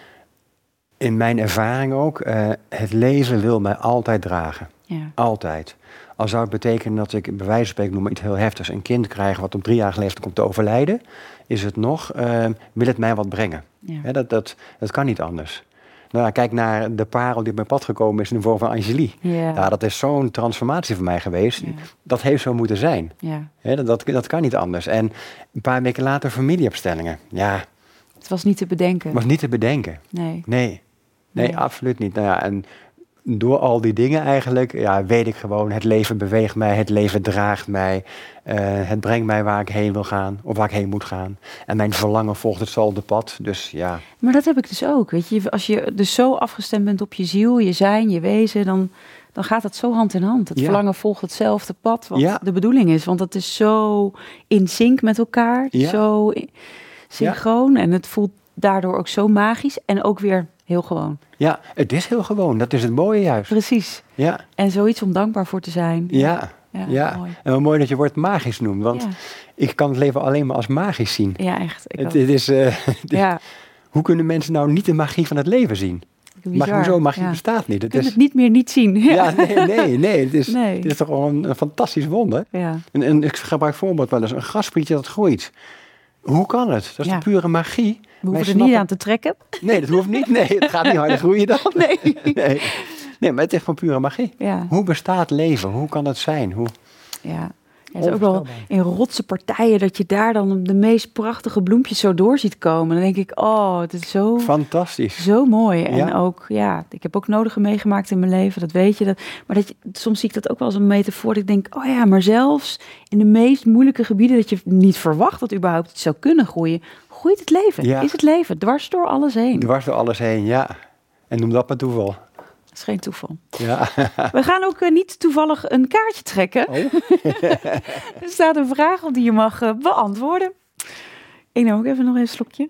in mijn ervaring ook, eh, het leven wil mij altijd dragen. Ja, Altijd. Al zou het betekenen dat ik, bij wijze van spreken, noem maar iets heel heftigs, een kind krijg wat op drie jaar leeftijd komt te overlijden, is het nog, eh, wil het mij wat brengen. ja. Dat, dat, dat kan niet anders. Nou, kijk naar de parel die op mijn pad gekomen is in de vorm van Angelique. Ja, dat is zo'n transformatie voor mij geweest. Ja. Dat heeft zo moeten zijn. ja. Dat, dat, dat kan niet anders. En een paar weken later familieopstellingen. Ja, Het was niet te bedenken. was niet te bedenken. Nee. Nee, nee, Nee. absoluut niet. Nou ja, en door al die dingen eigenlijk, ja, weet ik gewoon, het leven beweegt mij, het leven draagt mij, eh, het brengt mij waar ik heen wil gaan of waar ik heen moet gaan. En mijn verlangen volgt hetzelfde pad, dus ja. Maar dat heb ik dus ook. Weet je, als je dus zo afgestemd bent op je ziel, je zijn, je wezen, dan, dan gaat het zo hand in hand. Het Ja. verlangen volgt hetzelfde pad wat Ja. de bedoeling is. Want het is zo in sync met elkaar, Ja. zo synchroon. En het voelt daardoor ook zo magisch en ook weer heel gewoon. Ja, het is heel gewoon, dat is het mooie juist. Precies. Ja, En zoiets om dankbaar voor te zijn. ja, ja, ja. mooi. En wat mooi dat je woord magisch noemt, want Ja, ik kan het leven alleen maar als magisch zien. ja, echt. Ik Het, is, eh, ja, hoe kunnen mensen nou niet de magie van het leven zien? Maar hoezo, magie bestaat niet. Je Het kunt is, het niet meer niet zien. ja, nee, nee, nee. Het is, Nee. Het is toch gewoon een, een fantastisch wonder. ja. En, en ik gebruik voorbeeld wel eens, een grasprietje dat groeit. Hoe kan het? Dat is de pure magie. We hoeven er niet aan te trekken. Nee, dat hoeft niet. Nee, het gaat niet harder groeien dan. Nee. nee. Nee, maar het is gewoon pure magie. Ja, Hoe bestaat leven? Hoe kan het zijn? Hoe... ja. Ja, is ook wel in rotse partijen dat je daar dan de meest prachtige bloempjes zo door ziet komen. Dan denk ik, oh, het is zo... Fantastisch. Zo mooi. En ook, ja, ik heb ook nodige meegemaakt in mijn leven, dat weet je. Dat, maar dat je, soms zie ik dat ook wel als een metafoor. Dat ik denk, oh ja, maar zelfs in de meest moeilijke gebieden dat je niet verwacht dat überhaupt het zou kunnen groeien, groeit het leven. Ja. Is het leven, dwars door alles heen. Dwars door alles heen, ja. En noem dat maar toeval. Is geen toeval. Ja. We gaan ook uh, niet toevallig een kaartje trekken. Oh. er staat een vraag op die je mag uh, beantwoorden. Ik neem ook even nog een slokje.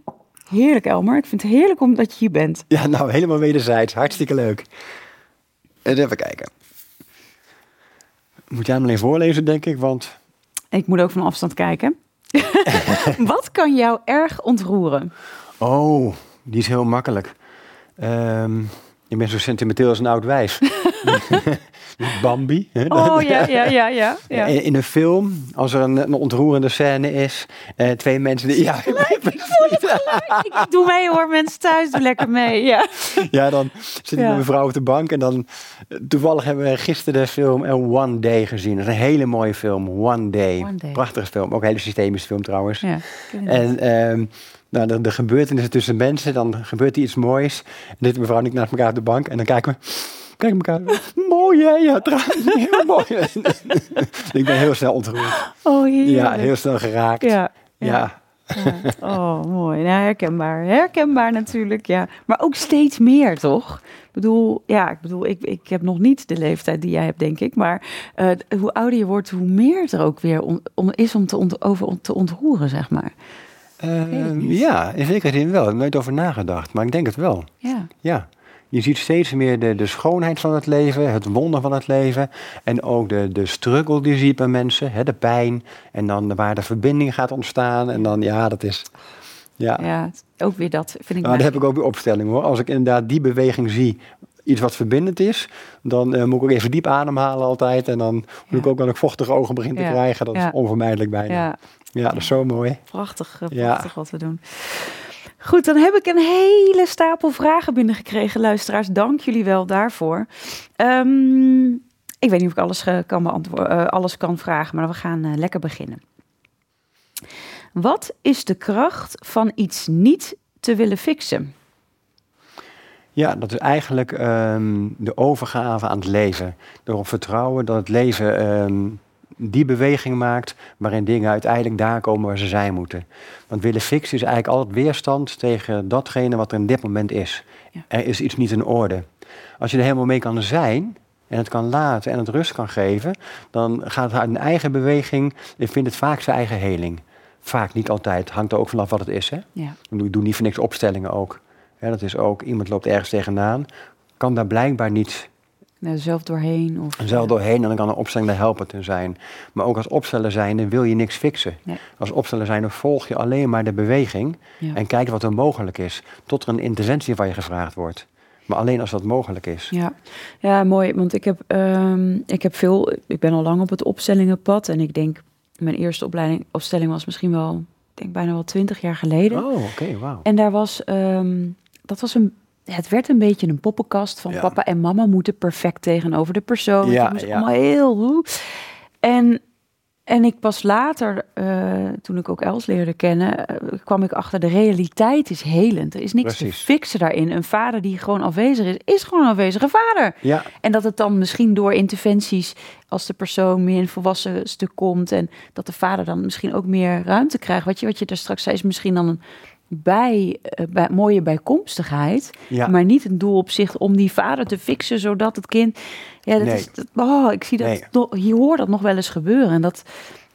Heerlijk, Elmer. Ik vind het heerlijk omdat je hier bent. Ja, nou, helemaal wederzijds. Hartstikke leuk. Even kijken. Moet jij hem alleen voorlezen, denk ik, want... Ik moet ook van afstand kijken. Wat kan jou erg ontroeren? Oh, die is heel makkelijk. Um, je bent zo sentimenteel als een oud wijf. Bambi. Oh ja, ja, ja, ja. ja. In, in, een film, als er een, een ontroerende scène is, uh, twee mensen die. Ja, gelijk, ik, doe mee hoor, mensen thuis, doe lekker mee. Ja, ja dan zit ik met mijn vrouw op de bank en dan. Toevallig hebben we gisteren de film One Day gezien. Dat is een hele mooie film, One Day. One Day. Prachtige film, ook een hele systemische film trouwens. Ja, en. Um, nou, de, de gebeurtenissen tussen mensen, dan gebeurt er iets moois. En dit mevrouw en ik naast elkaar op de bank en dan kijken we, kijken elkaar, mooi hè? Ja, trouwens, heel mooi. ik ben heel snel ontroerd. Oh, Ja, heel snel geraakt. ja. ja. Oh, mooi. Nou, herkenbaar. Herkenbaar natuurlijk, ja. Maar ook steeds meer, toch? Ik bedoel, ja, ik bedoel, ik, ik heb nog niet de leeftijd die jij hebt, denk ik. Maar uh, hoe ouder je wordt, hoe meer er ook weer om, is om te, ont, over om te ontroeren, zeg maar. Uh, ja, in zekere zin wel. Ik heb nooit over nagedacht, maar ik denk het wel. Ja. ja. Je ziet steeds meer de, de schoonheid van het leven, het wonder van het leven. En ook de, de struggle die je ziet bij mensen, hè, de pijn. En dan waar de verbinding gaat ontstaan. En dan, ja, dat is... Ja, ja ook weer dat vind ik. Maar daar heb ik ook weer opstelling hoor. Als ik inderdaad die beweging zie, iets wat verbindend is, dan uh, moet ik ook even diep ademhalen altijd. En dan moet ik ook wel een vochtige ogen beginnen te krijgen. Dat is onvermijdelijk bijna. Ja. Dat is zo mooi. Prachtig, eh, prachtig wat we doen. Goed, dan heb ik een hele stapel vragen binnengekregen, luisteraars. Dank jullie wel daarvoor. Ehm, ik weet niet of ik alles kan, beantwoorden, uh, alles kan vragen, maar we gaan uh, lekker beginnen. Wat is de kracht van iets niet te willen fixen? Ja, dat is eigenlijk um, de overgave aan het leven. Door vertrouwen dat het leven um, die beweging maakt waarin dingen uiteindelijk daar komen waar ze zijn moeten. Want willen fixen is eigenlijk altijd weerstand tegen datgene wat er in dit moment is. Er is iets niet in orde. Als je er helemaal mee kan zijn en het kan laten en het rust kan geven, dan gaat het uit een eigen beweging en vindt het vaak zijn eigen heling. Vaak niet altijd. Hangt er ook vanaf wat het is. Hè? Ja. Ik doe niet voor niks opstellingen ook. dat is ook, iemand loopt ergens tegenaan, kan daar blijkbaar niet nou, zelf doorheen? Of, zelf doorheen en dan kan een opstelling de helper te zijn. Maar ook als opsteller zijnde wil je niks fixen. Als opsteller zijnde volg je alleen maar de beweging en kijk wat er mogelijk is. Tot er een interventie van je gevraagd wordt. Maar alleen als dat mogelijk is. Ja, ja mooi. Want ik heb, um, ik heb veel, ik ben al lang op het opstellingenpad. En ik denk, mijn eerste opleiding, opstelling was misschien wel, ik denk bijna wel twintig jaar geleden. Oh, oké, okay, wauw. En daar was, um, dat was een het werd een beetje een poppenkast van papa en mama moeten perfect tegenover de persoon. Ja, het was ja. allemaal heel... En, en ik pas later, uh, toen ik ook Els leerde kennen, uh, kwam ik achter de realiteit is helend. Er is niks Precies. te fixen daarin. Een vader die gewoon afwezig is, is gewoon een afwezige vader. Ja. En dat het dan misschien door interventies, als de persoon meer in volwassen stuk komt en dat de vader dan misschien ook meer ruimte krijgt. Wat je, wat je daar straks zei, is misschien dan een bij, uh, bij mooie bijkomstigheid, maar niet een doel op zich om die vader te fixen zodat het kind. Ja, dat is. Dat, oh, ik zie dat. Nee. Je hoort dat nog wel eens gebeuren en dat.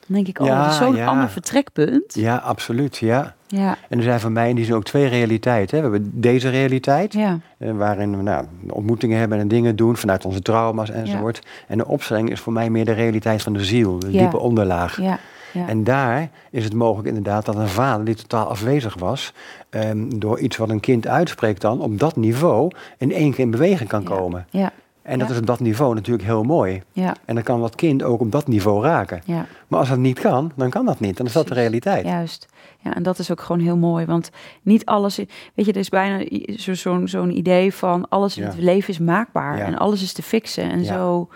Denk ik, oh, dat is zo'n ander vertrekpunt. Ja, absoluut, ja. ja. En er zijn voor mij in die zin ook twee realiteiten. Hè. We hebben deze realiteit, ja. Eh, waarin we nou, ontmoetingen hebben en dingen doen vanuit onze trauma's enzovoort. En de opstelling is voor mij meer de realiteit van de ziel, de diepe onderlaag. Ja. En daar is het mogelijk inderdaad dat een vader die totaal afwezig was, um, door iets wat een kind uitspreekt dan, op dat niveau in één keer in beweging kan komen. Ja. En dat is op dat niveau natuurlijk heel mooi. Ja. En dan kan dat kind ook op dat niveau raken. Ja. Maar als dat niet kan, dan kan dat niet. Dan is dat de realiteit. Juist. Ja, en dat is ook gewoon heel mooi. Want niet alles... Weet je, er is bijna zo'n zo idee van... alles in het leven is maakbaar. En alles is te fixen. En zo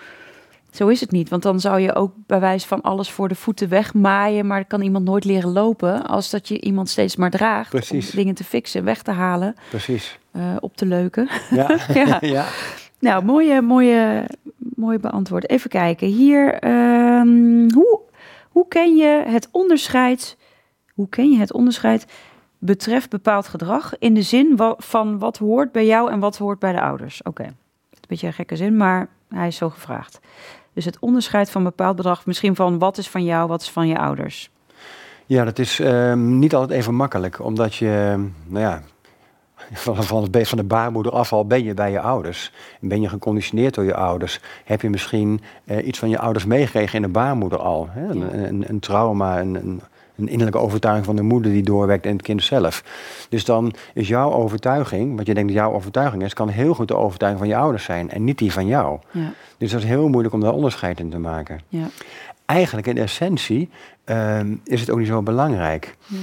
Zo is het niet, want dan zou je ook bij wijze van alles voor de voeten wegmaaien, maar kan iemand nooit leren lopen als dat je iemand steeds maar draagt Precies. om dingen te fixen, weg te halen, Precies. uh, op te leuken. Ja. ja. ja. Nou, mooie, mooie, mooie beantwoord. Even kijken hier. Um, hoe, hoe ken je het onderscheid? Hoe ken je het onderscheid betreft bepaald gedrag in de zin van wat hoort bij jou en wat hoort bij de ouders? Oké, okay. een beetje een gekke zin, maar hij is zo gevraagd. Dus het onderscheid van bepaald bedrag, misschien van wat is van jou, wat is van je ouders? Ja, dat is uh, niet altijd even makkelijk, omdat je, nou ja, van, van, het, van de baarmoeder af al ben je bij je ouders. Ben je geconditioneerd door je ouders. Heb je misschien uh, iets van je ouders meegekregen in de baarmoeder al. Hè? Een, een, een, trauma, een, een, een, innerlijke overtuiging van de moeder die doorwerkt in het kind zelf. Dus dan is jouw overtuiging, wat je denkt dat jouw overtuiging is, kan heel goed de overtuiging van je ouders zijn en niet die van jou. Ja. Dus dat is heel moeilijk om daar onderscheid in te maken. Ja. Eigenlijk in essentie um, is het ook niet zo belangrijk. Ja.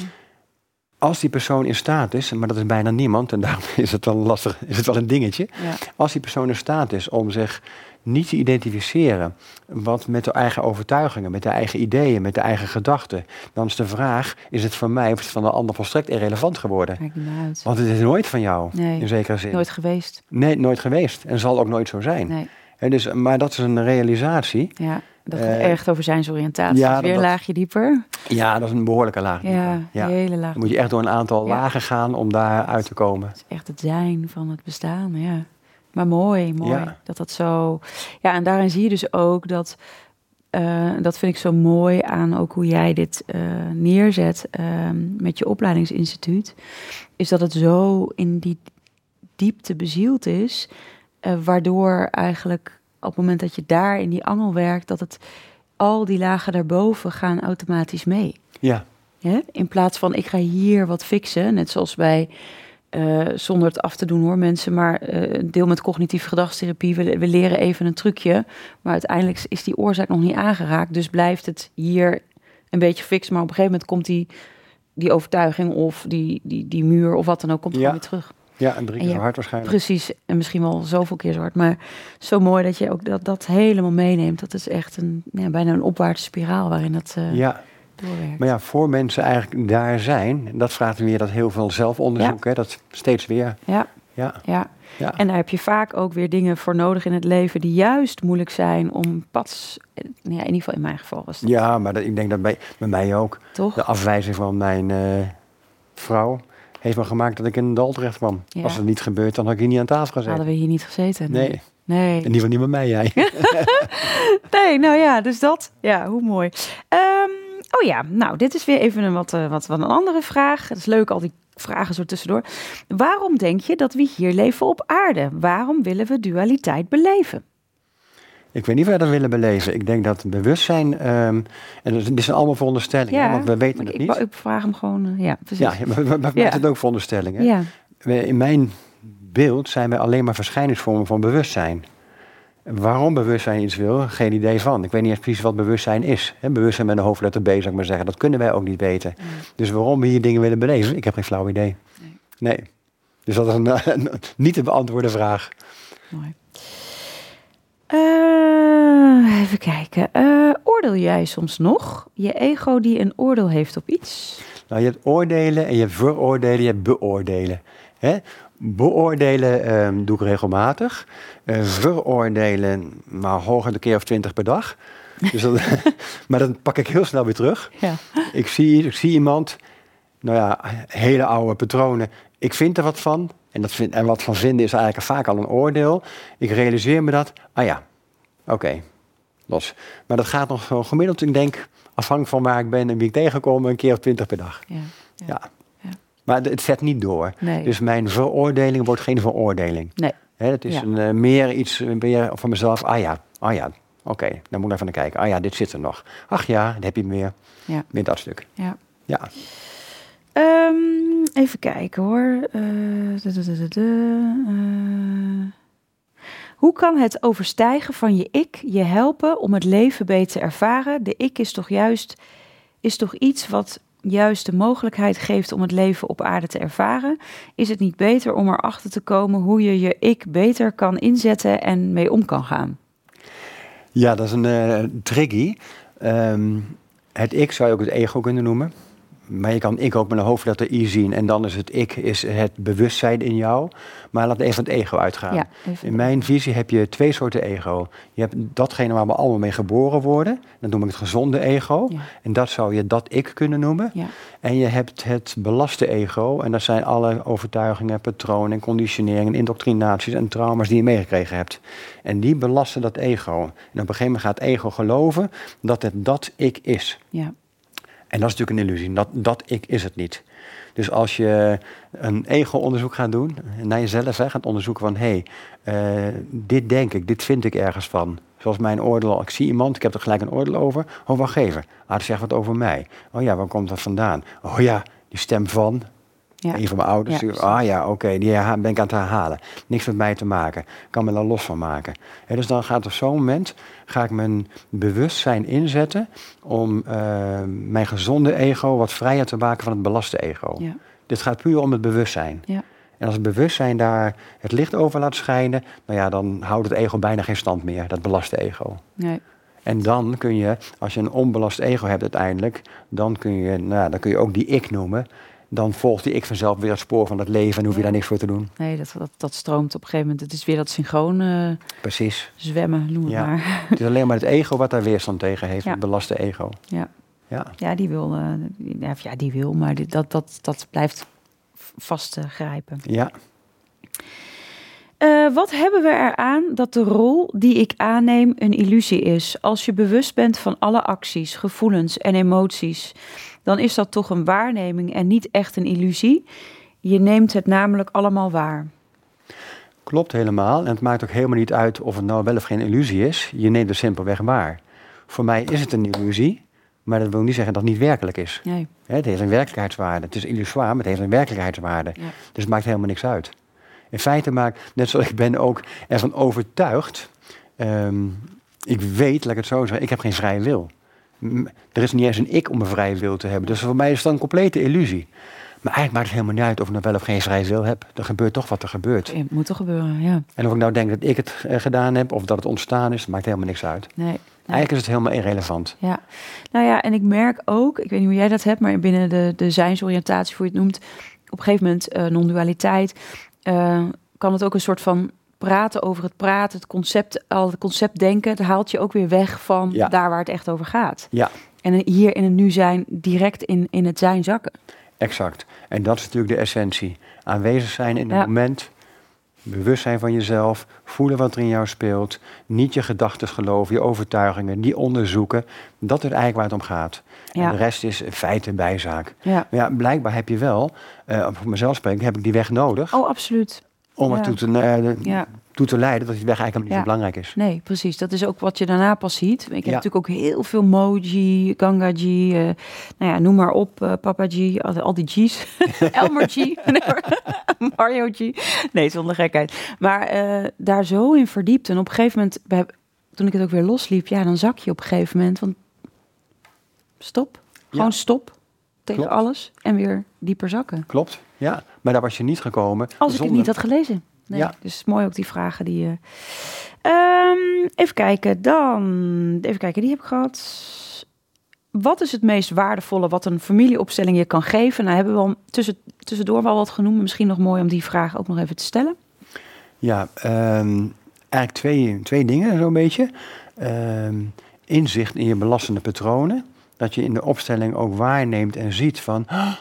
Als die persoon in staat is, maar dat is bijna niemand, en daarom is het dan lastig, is het wel een dingetje. Ja. Als die persoon in staat is om zich niet te identificeren wat met de eigen overtuigingen, met de eigen ideeën, met de eigen gedachten, dan is de vraag: is het van mij of is het van de ander volstrekt irrelevant geworden? Maakt niet uit. Want het is nooit van jou, Nee. in zekere zin. Nooit geweest. Nee, nooit geweest en zal ook nooit zo zijn. Nee. Hè, dus, maar dat is een realisatie. Ja, dat Eh, gaat echt over zijnsoriëntatie. ja, dat- weer een laagje dieper. Ja, dat is een behoorlijke laag. Ja, ja. hele laag. Dan moet je echt door een aantal Ja. lagen gaan om daar uit te komen. Het is echt het zijn van het bestaan, ja. Maar mooi, mooi Ja. dat dat zo... Ja, en daarin zie je dus ook dat... eh, dat vind ik zo mooi aan ook hoe jij dit eh, neerzet ehm, met je opleidingsinstituut. Is dat het zo in die diepte bezield is, eh, waardoor eigenlijk op het moment dat je daar in die angel werkt, dat het al die lagen daarboven gaan automatisch mee. Ja, Hè? In plaats van ik ga hier wat fixen, net zoals bij, eh, zonder het af te doen hoor mensen, maar een deel met cognitieve gedragstherapie, we, we leren even een trucje, maar uiteindelijk is die oorzaak nog niet aangeraakt, dus blijft het hier een beetje fix, maar op een gegeven moment komt die, die overtuiging of die, die, die muur of wat dan ook, komt Ja. weer terug. ja en drie En keer zo hard waarschijnlijk. Precies, en misschien wel zoveel keer zo hard, maar zo mooi dat je ook dat, dat helemaal meeneemt. Dat is echt een, ja, bijna een opwaartse spiraal waarin dat eh, Ja, doorwerkt. maar ja, voor mensen eigenlijk daar zijn, dat vraagt weer dat heel veel zelfonderzoek, hè, dat steeds weer. Ja, Ja, ja. ja. En daar heb je vaak ook weer dingen voor nodig in het leven die juist moeilijk zijn om pads, eh, ja, in ieder geval in mijn geval was dat ja maar dat, ik denk dat bij, bij mij ook. toch? De afwijzing van mijn eh, vrouw heeft me gemaakt dat ik in een dal terecht kwam. Ja. Als het niet gebeurt, dan had ik hier niet aan tafel gezeten. Hadden we hier niet gezeten. Nee, in Nee. ieder geval niet met mij, jij. Nee, nou ja, dus dat. Ja, hoe mooi. Ehm, oh ja, nou, dit is weer even een wat, eh, wat, wat een andere vraag. Het is leuk, al die vragen zo tussendoor. Waarom denk je dat we hier leven op aarde? Waarom willen we dualiteit beleven? Ik weet niet of wij dat willen beleven. Ik denk dat bewustzijn, ehm, en dat- dit zijn allemaal veronderstellingen, hè, want we weten het ik, niet. ik, vraag hem gewoon, eh, ja, precies. Ja, maar maar Ja. het ook veronderstellingen. ja. We- In mijn beeld zijn wij alleen maar verschijningsvormen van bewustzijn. Waarom bewustzijn iets wil, geen idee van. Ik weet niet eens precies wat bewustzijn is. Bewustzijn met een hoofdletter B, zou ik maar zeggen. Dat kunnen wij ook niet weten. Nee. Dus waarom we hier dingen willen beleven, ik heb geen flauw idee. Nee. Nee. Dus dat is een, een niet te beantwoorden vraag. Mooi. Eh, even kijken. Eh, oordeel jij soms nog je ego die een oordeel heeft op iets? Nou, je hebt oordelen en je hebt veroordelen, je hebt beoordelen. Beoordelen ehm, doe ik regelmatig. Eh, veroordelen, maar hoger een keer of twintig per dag. Dus dat, maar dan pak ik heel snel weer terug. Ja. Ik zie, ik zie iemand, nou ja, hele oude patronen. Ik vind er wat van. En, dat vind, en wat van vinden is eigenlijk vaak al een oordeel. Ik realiseer me dat. Ah ja, oké, los. Maar dat gaat nog gemiddeld, ik denk, afhankelijk van waar ik ben en wie ik tegenkom, een keer of twintig per dag. Ja. Ja. Ja. Maar het zet niet door. Nee. Dus mijn veroordeling wordt geen veroordeling. Nee. Hè, het is Ja. een, eh, meer iets eh, meer van mezelf. Ah ja, ah ja, oké, dan moet ik even naar kijken. Ah ja, dit zit er nog. Ach ja, dan heb je meer. Ja. Meer dat stuk. Ja. Ja. Ehm, even kijken hoor. Eh, eh. Hoe kan het overstijgen van je ik je helpen om het leven beter te ervaren? De ik is toch juist is toch iets wat juist de mogelijkheid geeft om het leven op aarde te ervaren? Is het niet beter om erachter te komen hoe je je ik beter kan inzetten en mee om kan gaan? Ja, dat is een uh, tricky. Ehm, het ik zou je ook het ego kunnen noemen. Maar je kan ik ook met een hoofdletter I zien. En dan is het ik is het bewustzijn in jou. Maar laat even het ego uitgaan. in mijn visie heb je twee soorten ego. Je hebt datgene waar we allemaal mee geboren worden. Dat noem ik het gezonde ego. En dat zou je dat ik kunnen noemen. Ja. En je hebt het belaste ego. En dat zijn alle overtuigingen, patronen en conditioneringen, indoctrinaties en trauma's die je meegekregen hebt. En die belasten dat ego. En op een gegeven moment gaat het ego geloven dat het dat ik is. Ja. En dat is natuurlijk een illusie. Dat, dat ik is het niet. Dus als je een ego-onderzoek gaat doen, naar jezelf hè, gaat onderzoeken van hé, hey, uh, dit denk ik, dit vind ik ergens van. Zoals mijn oordeel, ik zie iemand, ik heb er gelijk een oordeel over. Oh, wacht even. Ah, dat zegt wat over mij. Oh ja, waar komt dat vandaan? Oh ja, die stem van. Ja. Een van mijn ouders. ah ja, oké, die ben ik aan het herhalen. Niks met mij te maken. Ik kan me daar los van maken. dus dan gaat op zo'n moment ga ik mijn bewustzijn inzetten om uh, mijn gezonde ego wat vrijer te maken van het belaste ego. Ja. Dit gaat puur om het bewustzijn. Ja. En als het bewustzijn daar het licht over laat schijnen, nou ja, dan houdt het ego bijna geen stand meer, dat belaste ego. Nee. En dan kun je, als je een onbelast ego hebt uiteindelijk, dan kun je, nou, dan kun je ook die ik noemen dan volgt die ik vanzelf weer het spoor van het leven en hoef je daar niks voor te doen. Nee, dat, dat, dat stroomt op een gegeven moment. Het is weer dat synchroon uh, Precies. zwemmen, noem het ja. maar. Het is alleen maar het ego wat daar weerstand tegen heeft, het belaste ego. Ja, ja. ja die wil, uh, ja, die wil, maar dat, dat, dat blijft vastgrijpen. ja. Uh, wat hebben we eraan dat de rol die ik aanneem een illusie is? Als je bewust bent van alle acties, gevoelens en emoties dan is dat toch een waarneming en niet echt een illusie. Je neemt het namelijk allemaal waar. Klopt helemaal. En het maakt ook helemaal niet uit of het nou wel of geen illusie is. Je neemt het simpelweg waar. Voor mij is het een illusie, maar dat wil niet zeggen dat het niet werkelijk is. Nee. Het heeft een werkelijkheidswaarde. Het is illusoir, maar het heeft een werkelijkheidswaarde. Ja. Dus het maakt helemaal niks uit. In feite maakt, net zoals ik ben ook ervan overtuigd. Um, ik weet, laat ik het zo zeggen, ik heb geen vrije wil er is niet eens een ik om een vrije wil te hebben. Dus voor mij is dat een complete illusie. Maar eigenlijk maakt het helemaal niet uit of ik nou wel of geen vrije wil heb. Er gebeurt toch wat er gebeurt. Het moet toch gebeuren, ja. En of ik nou denk dat ik het eh, gedaan heb of dat het ontstaan is, maakt helemaal niks uit. Nee. Eigenlijk is het helemaal irrelevant. Ja, nou ja, en ik merk ook, ik weet niet hoe jij dat hebt, maar binnen de, de zijnsoriëntatie, hoe je het noemt, op een gegeven moment uh, non-dualiteit, uh, kan het ook een soort van praten over het praten, het concept, al het concept denken, het haalt je ook weer weg van daar waar het echt over gaat. Ja. En hier in het nu zijn, direct in, in het zijn zakken. Exact. En dat is natuurlijk de essentie. Aanwezig zijn in het moment, bewust zijn van jezelf, voelen wat er in jou speelt, niet je gedachten geloven, je overtuigingen, die onderzoeken. Dat is eigenlijk waar het om gaat. Ja. En de rest is feiten bijzaak. Ja. Maar ja, blijkbaar heb je wel, uh, voor mezelf spreken, heb ik die weg nodig. Oh, absoluut om ertoe te, uh, toe te leiden dat die weg eigenlijk niet zo belangrijk is. Nee, precies. Dat is ook wat je daarna pas ziet. Ik heb natuurlijk ook heel veel Moji, Gangaji, uh, nou ja, noem maar op, uh, Papa G, al, die G's. Elmer G, Mario G. Nee, zonder gekheid. Maar daar zo in verdiept. En op een gegeven moment, toen ik het ook weer losliep, ja, dan zak je op een gegeven moment. Want stop. Gewoon stop tegen alles en weer dieper zakken. Klopt, ja. Maar daar was je niet gekomen. Als ik het niet had gelezen. Nee, ja. Dus mooi ook die vragen die je... Um, even kijken, dan... Even kijken, die heb ik gehad. Wat is het meest waardevolle wat een familieopstelling je kan geven? Nou, hebben we al tussen, tussendoor wel wat genoemd. Misschien nog mooi om die vraag ook nog even te stellen. Ja, um, eigenlijk twee, twee dingen zo'n beetje. Um, inzicht in je belastende patronen dat je in de opstelling ook waarneemt en ziet van, ah,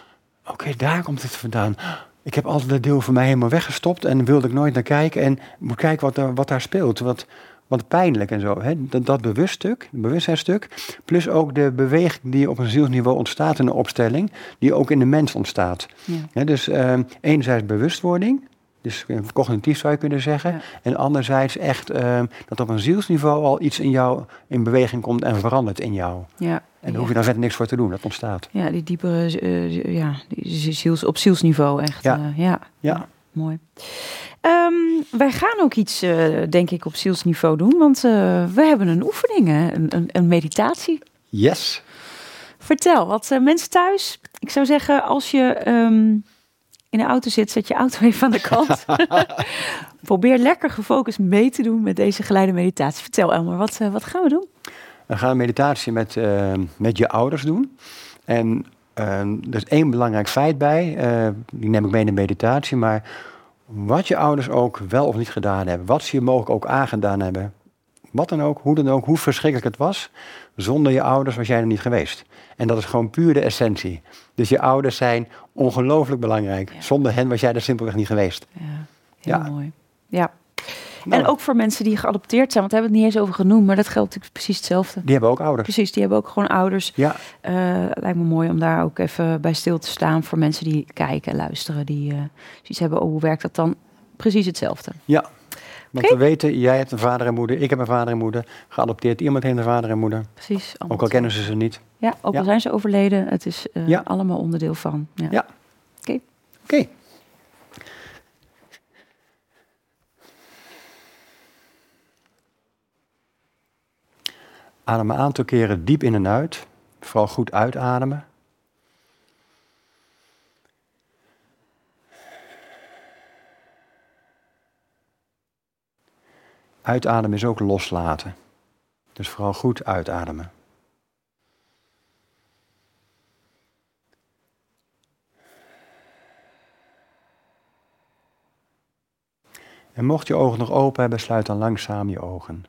oké, daar komt het vandaan. Ik heb altijd dat deel van mij helemaal weggestopt en wilde ik nooit naar kijken en moet kijken wat, er, wat daar speelt. Wat, wat pijnlijk en zo. Hè? Dat, dat bewuststuk, het bewustzijnstuk, plus ook de beweging die op een zielsniveau ontstaat in de opstelling, die ook in de mens ontstaat. Ja. dus uh, enerzijds bewustwording, dus cognitief zou je kunnen zeggen. En anderzijds echt uh, dat op een zielsniveau al iets in jou in beweging komt en verandert in jou. Ja. En daar hoef je dan verder niks voor te doen, dat ontstaat. Ja, die diepere, uh, ja, die ziels, op zielsniveau echt. Ja. Uh, ja. ja. Mooi. Um, wij gaan ook iets, denk ik, op zielsniveau doen, want we hebben een oefening, een, een, een, meditatie. Yes. Vertel, wat mensen thuis, ik zou zeggen, als je um, in de auto zit, zet je auto even aan de kant. Probeer lekker gefocust mee te doen met deze geleide meditatie. Vertel Elmer, wat, wat gaan we doen? We gaan een meditatie met, met je ouders doen. En er is één belangrijk feit bij, die neem ik mee in de meditatie, maar wat je ouders ook wel of niet gedaan hebben, wat ze je mogelijk ook aangedaan hebben, wat dan ook, hoe dan ook, hoe verschrikkelijk het was, zonder je ouders was jij er niet geweest. En dat is gewoon puur de essentie. Dus je ouders zijn ongelooflijk belangrijk. Zonder hen was jij er simpelweg niet geweest. Ja, heel mooi. Ja. Nou. En ook voor mensen die geadopteerd zijn, want we hebben het niet eens over genoemd, maar dat geldt natuurlijk precies hetzelfde. Die hebben ook ouders. Precies, die hebben ook gewoon ouders. Ja. Uh, lijkt me mooi om daar ook even bij stil te staan voor mensen die kijken en luisteren, die uh, zoiets hebben, oh, hoe werkt dat dan? Precies hetzelfde. Ja, want we weten, jij hebt een vader en moeder, ik heb een vader en moeder. Geadopteerd, iemand heeft een vader en moeder. Precies. Ook al kennen ze ze niet. Ja, ook al zijn ze overleden. Het is uh, allemaal onderdeel van. Ja. Oké. Okay. Oké. Adem een aantal keren diep in en uit. Vooral goed uitademen. Uitademen is ook loslaten. Dus vooral goed uitademen. En mocht je ogen nog open hebben, sluit dan langzaam je ogen.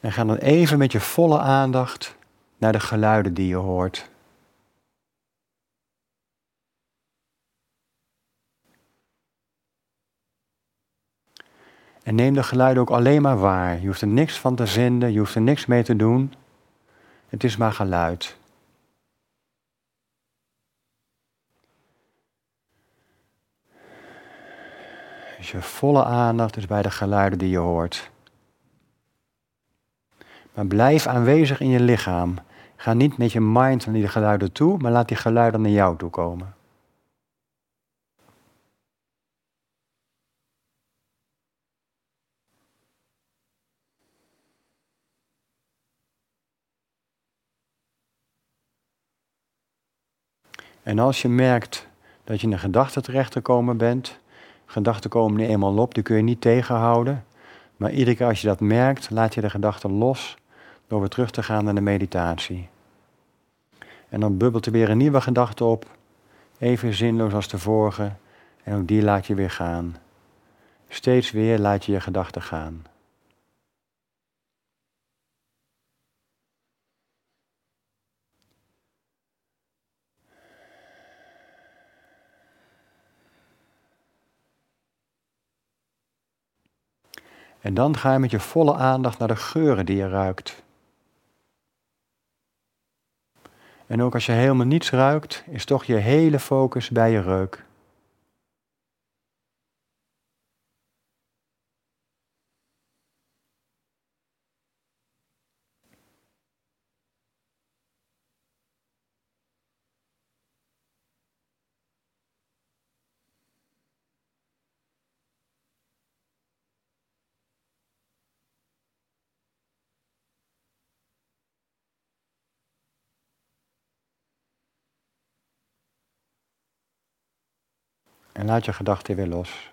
En ga dan even met je volle aandacht naar de geluiden die je hoort. En neem de geluiden ook alleen maar waar. Je hoeft er niks van te vinden, je hoeft er niks mee te doen. Het is maar geluid. Dus je volle aandacht is bij de geluiden die je hoort. Maar blijf aanwezig in je lichaam. Ga niet met je mind naar die geluiden toe, maar laat die geluiden naar jou toe komen. En als je merkt dat je in een gedachte terechtgekomen bent, gedachten komen nu eenmaal op, die kun je niet tegenhouden. Maar iedere keer als je dat merkt, laat je de gedachten los door weer terug te gaan naar de meditatie. En dan bubbelt er weer een nieuwe gedachte op, even zinloos als de vorige, en ook die laat je weer gaan. Steeds weer laat je je gedachten gaan. En dan ga je met je volle aandacht naar de geuren die je ruikt. En ook als je helemaal niets ruikt, is toch je hele focus bij je reuk. En laat je gedachten weer los.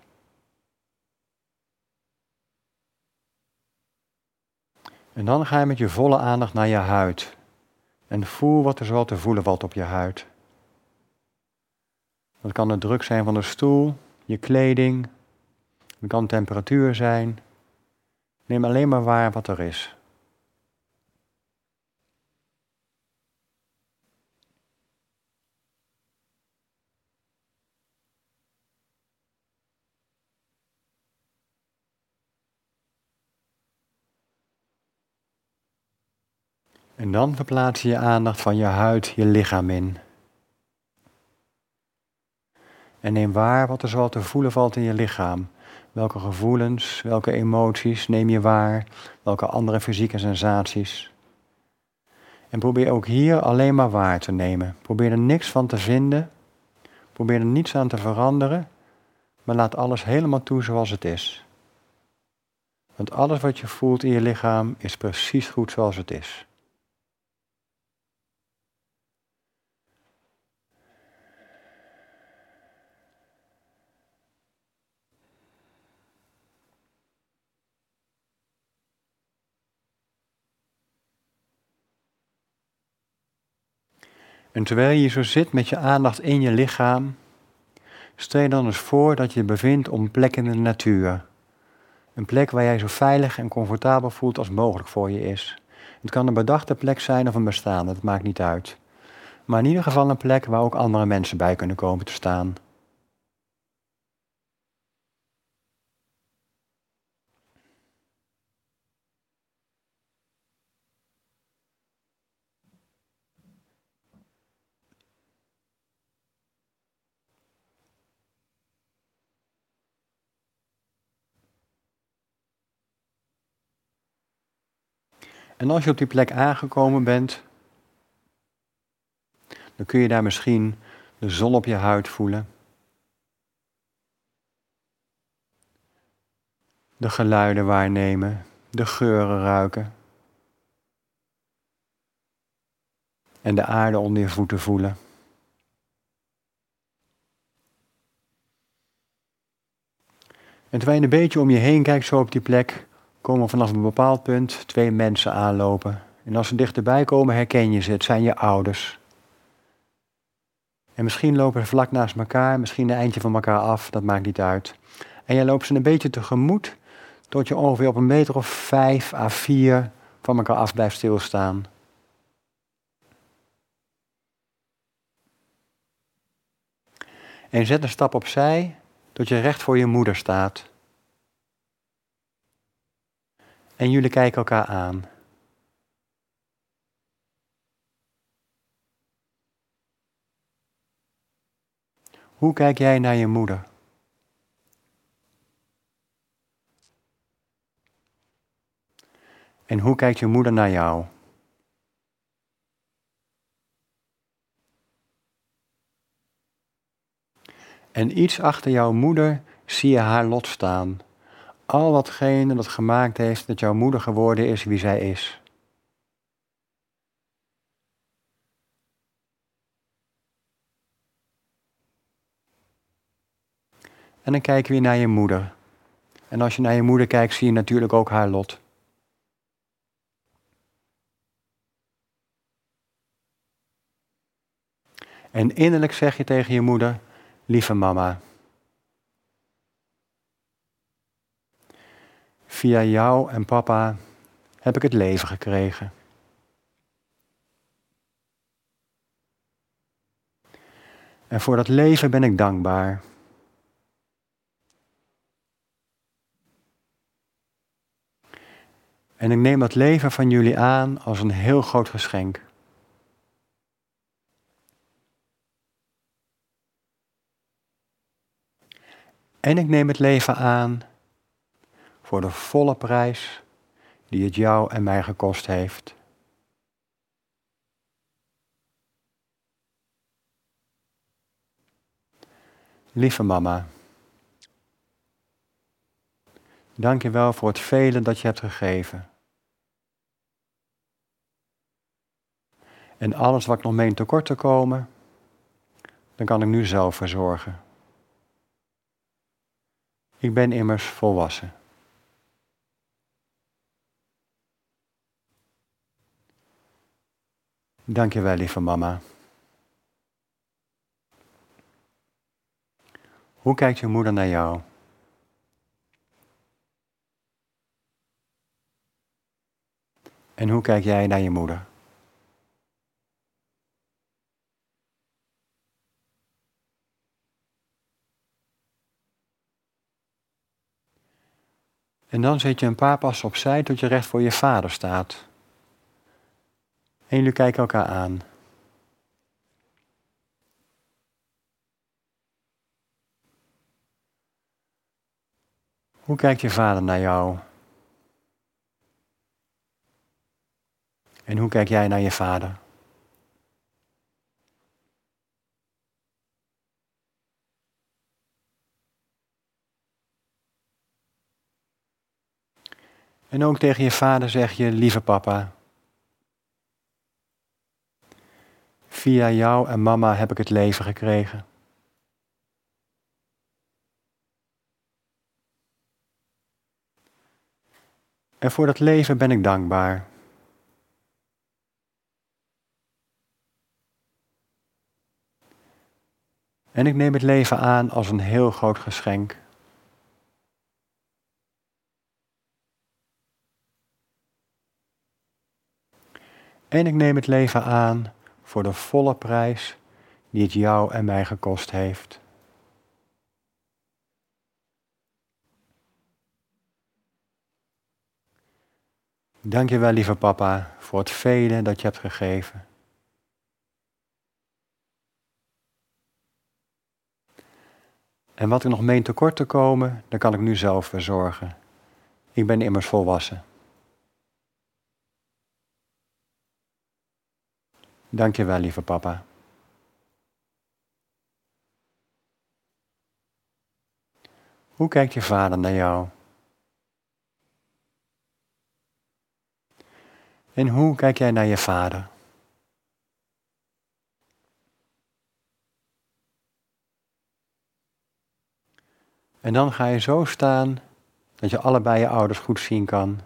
En dan ga je met je volle aandacht naar je huid. En voel wat er zoal te voelen valt op je huid. Dat kan de druk zijn van de stoel, je kleding. Het kan temperatuur zijn. Neem alleen maar waar wat er is. En dan verplaats je je aandacht van je huid je lichaam in. En neem waar wat er zoal te voelen valt in je lichaam. Welke gevoelens, welke emoties neem je waar, welke andere fysieke sensaties. En probeer ook hier alleen maar waar te nemen. Probeer er niks van te vinden. Probeer er niets aan te veranderen. Maar laat alles helemaal toe zoals het is. Want alles wat je voelt in je lichaam is precies goed zoals het is. En terwijl je zo zit met je aandacht in je lichaam, stel dan eens voor dat je je bevindt op een plek in de natuur. Een plek waar jij zo veilig en comfortabel voelt als mogelijk voor je is. Het kan een bedachte plek zijn of een bestaande, dat maakt niet uit. Maar in ieder geval een plek waar ook andere mensen bij kunnen komen te staan. En als je op die plek aangekomen bent, dan kun je daar misschien de zon op je huid voelen. De geluiden waarnemen, de geuren ruiken. En de aarde onder je voeten voelen. En terwijl je een beetje om je heen kijkt, zo op die plek, komen vanaf een bepaald punt twee mensen aanlopen. En als ze dichterbij komen, herken je ze. Het zijn je ouders. En misschien lopen ze vlak naast elkaar, misschien een eindje van elkaar af, dat maakt niet uit. En jij loopt ze een beetje tegemoet, tot je ongeveer op een meter of vijf à vier van elkaar af blijft stilstaan. En zet een stap opzij, tot je recht voor je moeder staat. En jullie kijken elkaar aan. Hoe kijk jij naar je moeder? En hoe kijkt je moeder naar jou? En iets achter jouw moeder zie je haar lot staan al watgene dat gemaakt heeft dat jouw moeder geworden is wie zij is. En dan kijk je weer naar je moeder. En als je naar je moeder kijkt, zie je natuurlijk ook haar lot. En innerlijk zeg je tegen je moeder: Lieve mama. Via jou en papa heb ik het leven gekregen. En voor dat leven ben ik dankbaar. En ik neem dat leven van jullie aan als een heel groot geschenk. En ik neem het leven aan voor de volle prijs die het jou en mij gekost heeft. Lieve mama, dank je wel voor het vele dat je hebt gegeven. En alles wat ik nog meen tekort te komen, dan kan ik nu zelf verzorgen. Ik ben immers volwassen. Dank je wel, lieve mama. Hoe kijkt je moeder naar jou? En hoe kijk jij naar je moeder? En dan zet je een paar passen opzij tot je recht voor je vader staat. En jullie kijken elkaar aan. Hoe kijkt je vader naar jou? En hoe kijk jij naar je vader? En ook tegen je vader zeg je, lieve papa. Via jou en mama heb ik het leven gekregen. En voor dat leven ben ik dankbaar. En ik neem het leven aan als een heel groot geschenk. En ik neem het leven aan voor de volle prijs die het jou en mij gekost heeft. Dank je wel, lieve papa, voor het vele dat je hebt gegeven. En wat ik nog meen tekort te komen, dan kan ik nu zelf verzorgen. Ik ben immers volwassen. Dank je wel, lieve papa. Hoe kijkt je vader naar jou? En hoe kijk jij naar je vader? En dan ga je zo staan dat je allebei je ouders goed zien kan.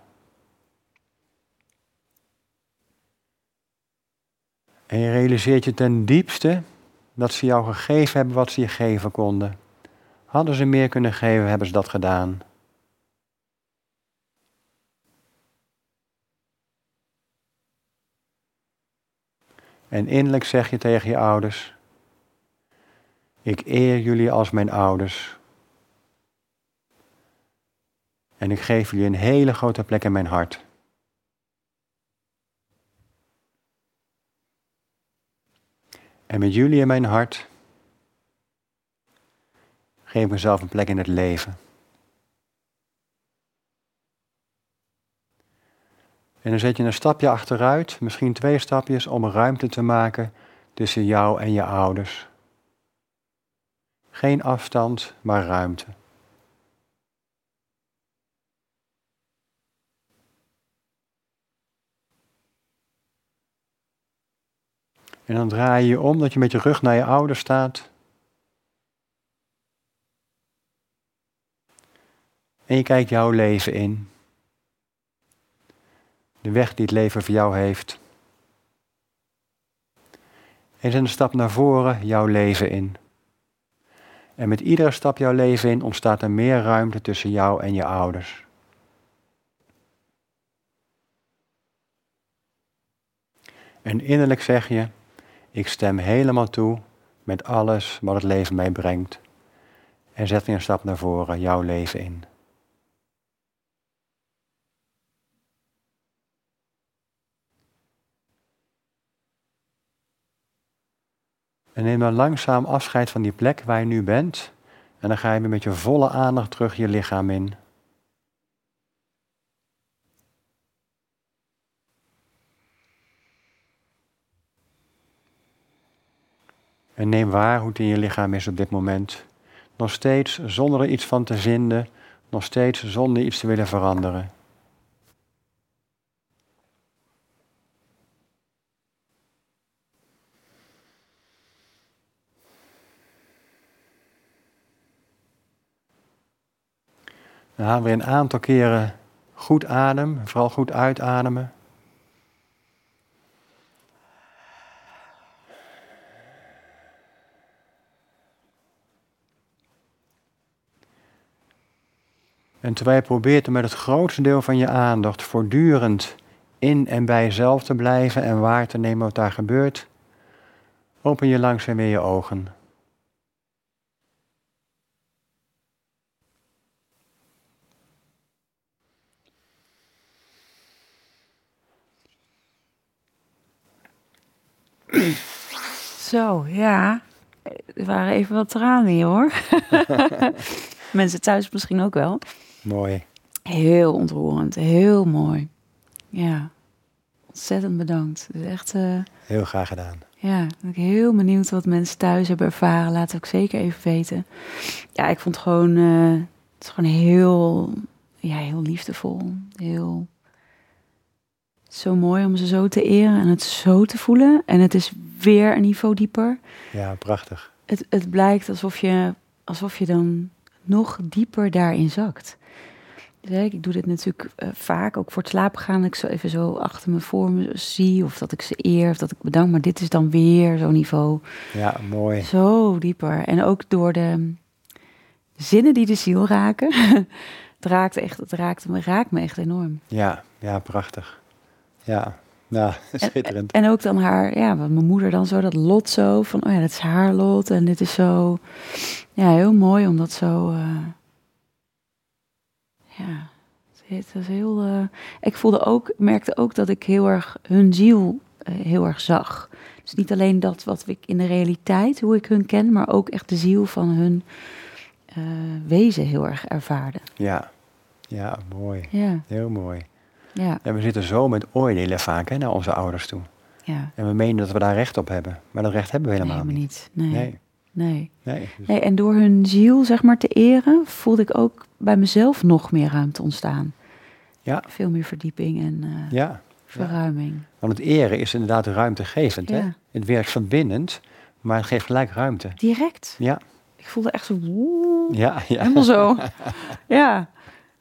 En je realiseert je ten diepste dat ze jou gegeven hebben wat ze je geven konden. Hadden ze meer kunnen geven, hebben ze dat gedaan. En innerlijk zeg je tegen je ouders: Ik eer jullie als mijn ouders. En ik geef jullie een hele grote plek in mijn hart. En met jullie in mijn hart geef ik mezelf een plek in het leven. En dan zet je een stapje achteruit, misschien twee stapjes, om ruimte te maken tussen jou en je ouders. Geen afstand, maar ruimte. En dan draai je je om dat je met je rug naar je ouders staat. En je kijkt jouw leven in. De weg die het leven voor jou heeft. En zet een stap naar voren jouw leven in. En met iedere stap jouw leven in ontstaat er meer ruimte tussen jou en je ouders. En innerlijk zeg je, ik stem helemaal toe met alles wat het leven mij brengt. En zet weer een stap naar voren, jouw leven in. En neem dan langzaam afscheid van die plek waar je nu bent. En dan ga je met je volle aandacht terug je lichaam in. En neem waar hoe het in je lichaam is op dit moment. Nog steeds zonder er iets van te vinden, nog steeds zonder iets te willen veranderen. Dan gaan we een aantal keren goed adem, vooral goed uitademen. En terwijl je probeert om met het grootste deel van je aandacht voortdurend in en bij jezelf te blijven en waar te nemen wat daar gebeurt, open je langzaam weer je ogen. Zo, ja. Er waren even wat tranen hier hoor. Mensen thuis misschien ook wel. Mooi. Heel ontroerend, heel mooi. Ja, ontzettend bedankt. Is echt... Uh, heel graag gedaan. Ja, ben ik heel benieuwd wat mensen thuis hebben ervaren. Laat het ook zeker even weten. Ja, ik vond het gewoon, uh, het is gewoon heel, ja, heel liefdevol. Heel zo mooi om ze zo te eren en het zo te voelen. En het is weer een niveau dieper. Ja, prachtig. Het, het blijkt alsof je, alsof je dan nog dieper daarin zakt. Ik doe dit natuurlijk uh, vaak, ook voor het slapen gaan. Ik zo even zo achter me voor me zie, of dat ik ze eer, of dat ik bedank. Maar dit is dan weer zo'n niveau. Ja, mooi. Zo dieper. En ook door de zinnen die de ziel raken. het raakt echt, het raakt me, raakt me echt enorm. Ja, ja, prachtig. Ja, ja, schitterend. En, en, ook dan haar, ja, mijn moeder dan zo, dat lot zo, van oh ja, dat is haar lot en dit is zo, ja, heel mooi om dat zo, uh, ja, het is heel, uh, ik voelde ook, merkte ook dat ik heel erg hun ziel uh, heel erg zag. Dus niet alleen dat wat ik in de realiteit, hoe ik hun ken, maar ook echt de ziel van hun wezen heel erg ervaarde. Ja, ja, mooi. Ja. Heel mooi. Ja. En we zitten zo met oordelen vaak hè, naar onze ouders toe. Ja. En we menen dat we daar recht op hebben. Maar dat recht hebben we helemaal nee, niet. Nee. Nee. Nee. nee, dus- nee, en door hun ziel, zeg maar, te eren, voelde ik ook bij mezelf nog meer ruimte ontstaan. Ja. Veel meer verdieping en uh, ja. verruiming. Want het eren is inderdaad ruimtegevend. Hè? Het werkt verbindend, maar het geeft gelijk ruimte. Direct. Ja. Ik voelde echt zo... woe, Ja, ja. Helemaal zo. ja.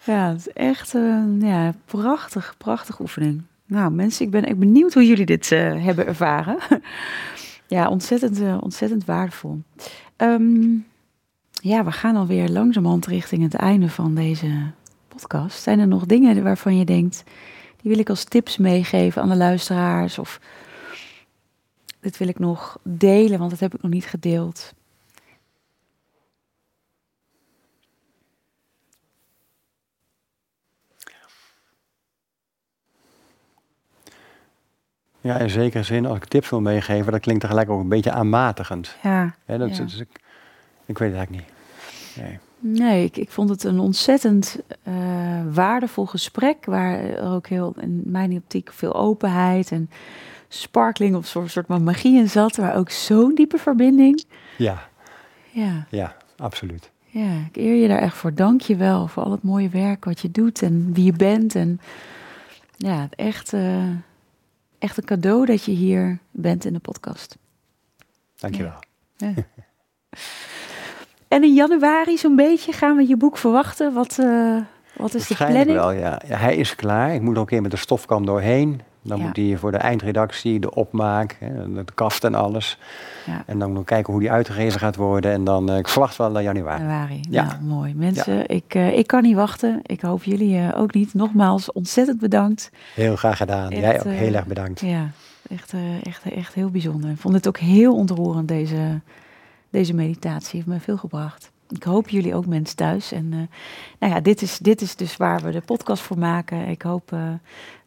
Ja, het is echt een ja, prachtig, prachtige oefening. Nou, mensen, ik ben echt benieuwd hoe jullie dit uh, hebben ervaren. ja, ontzettend, uh, ontzettend waardevol. Um, ja, we gaan alweer langzamerhand richting het einde van deze podcast. Zijn er nog dingen waarvan je denkt, die wil ik als tips meegeven aan de luisteraars? Of dit wil ik nog delen, want dat heb ik nog niet gedeeld. Ja, in zekere zin, als ik tips wil meegeven, dat klinkt tegelijk ook een beetje aanmatigend. Ja. Dat, ja. dus ik, ik weet het eigenlijk niet. Nee. Nee, ik, ik vond het een ontzettend uh, waardevol gesprek. Waar er ook heel, in mijn optiek, veel openheid en sparkling of soort, soort van magie in zat. Maar ook zo'n diepe verbinding. Ja. Ja. Ja, absoluut. Ja, ik eer je daar echt voor. Dank je wel voor al het mooie werk wat je doet en wie je bent. En ja, echt, uh, echt een cadeau dat je hier bent in de podcast. Dankjewel. Ja. Ja. En in januari zo'n beetje gaan we je boek verwachten. Wat, uh, wat is de planning? wel, ja. Hij is klaar. Ik moet nog een keer met de stofkam doorheen. Dan Ja. moet die voor de eindredactie, de opmaak, de kaft en alles. Ja. En dan nog kijken hoe die uitgegeven gaat worden. En dan, eh, ik verwacht wel in januari. Januari. Ja. Nou, mooi. Mensen, ik, ik kan niet wachten. Ik hoop jullie ook niet. Nogmaals, ontzettend bedankt. Heel graag gedaan. Echt, Jij ook eh, heel erg bedankt. Ja, echt, echt, echt heel bijzonder. Ik vond het ook heel ontroerend, deze, deze meditatie. Heeft me veel gebracht. Ik hoop jullie ook mensen thuis. En uh, nou ja, dit is, dit is dus waar we de podcast voor maken. Ik hoop, uh,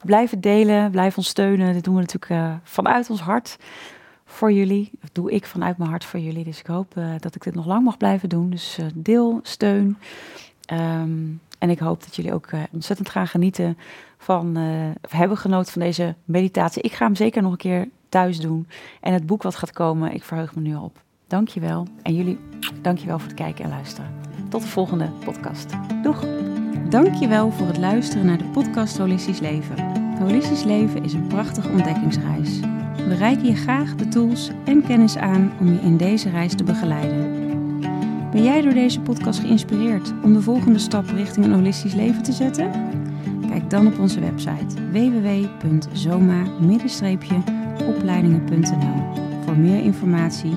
blijf het delen, blijf ons steunen. Dit doen we natuurlijk uh, vanuit ons hart voor jullie. Dat doe ik vanuit mijn hart voor jullie. Dus ik hoop dat ik dit nog lang mag blijven doen. Dus deel, steun. Um, en ik hoop dat jullie ook ontzettend gaan genieten van, of hebben genoten van deze meditatie. Ik ga hem zeker nog een keer thuis doen. En het boek wat gaat komen, ik verheug me nu al op. Dankjewel. En jullie, dankjewel voor het kijken en luisteren. Tot de volgende podcast. Doeg! Dankjewel voor het luisteren naar de podcast Holistisch Leven. Holistisch Leven is een prachtige ontdekkingsreis. We reiken je graag de tools en kennis aan om je in deze reis te begeleiden. Ben jij door deze podcast geïnspireerd om de volgende stap richting een holistisch leven te zetten? Kijk dan op onze website www.zoma-opleidingen.nl voor meer informatie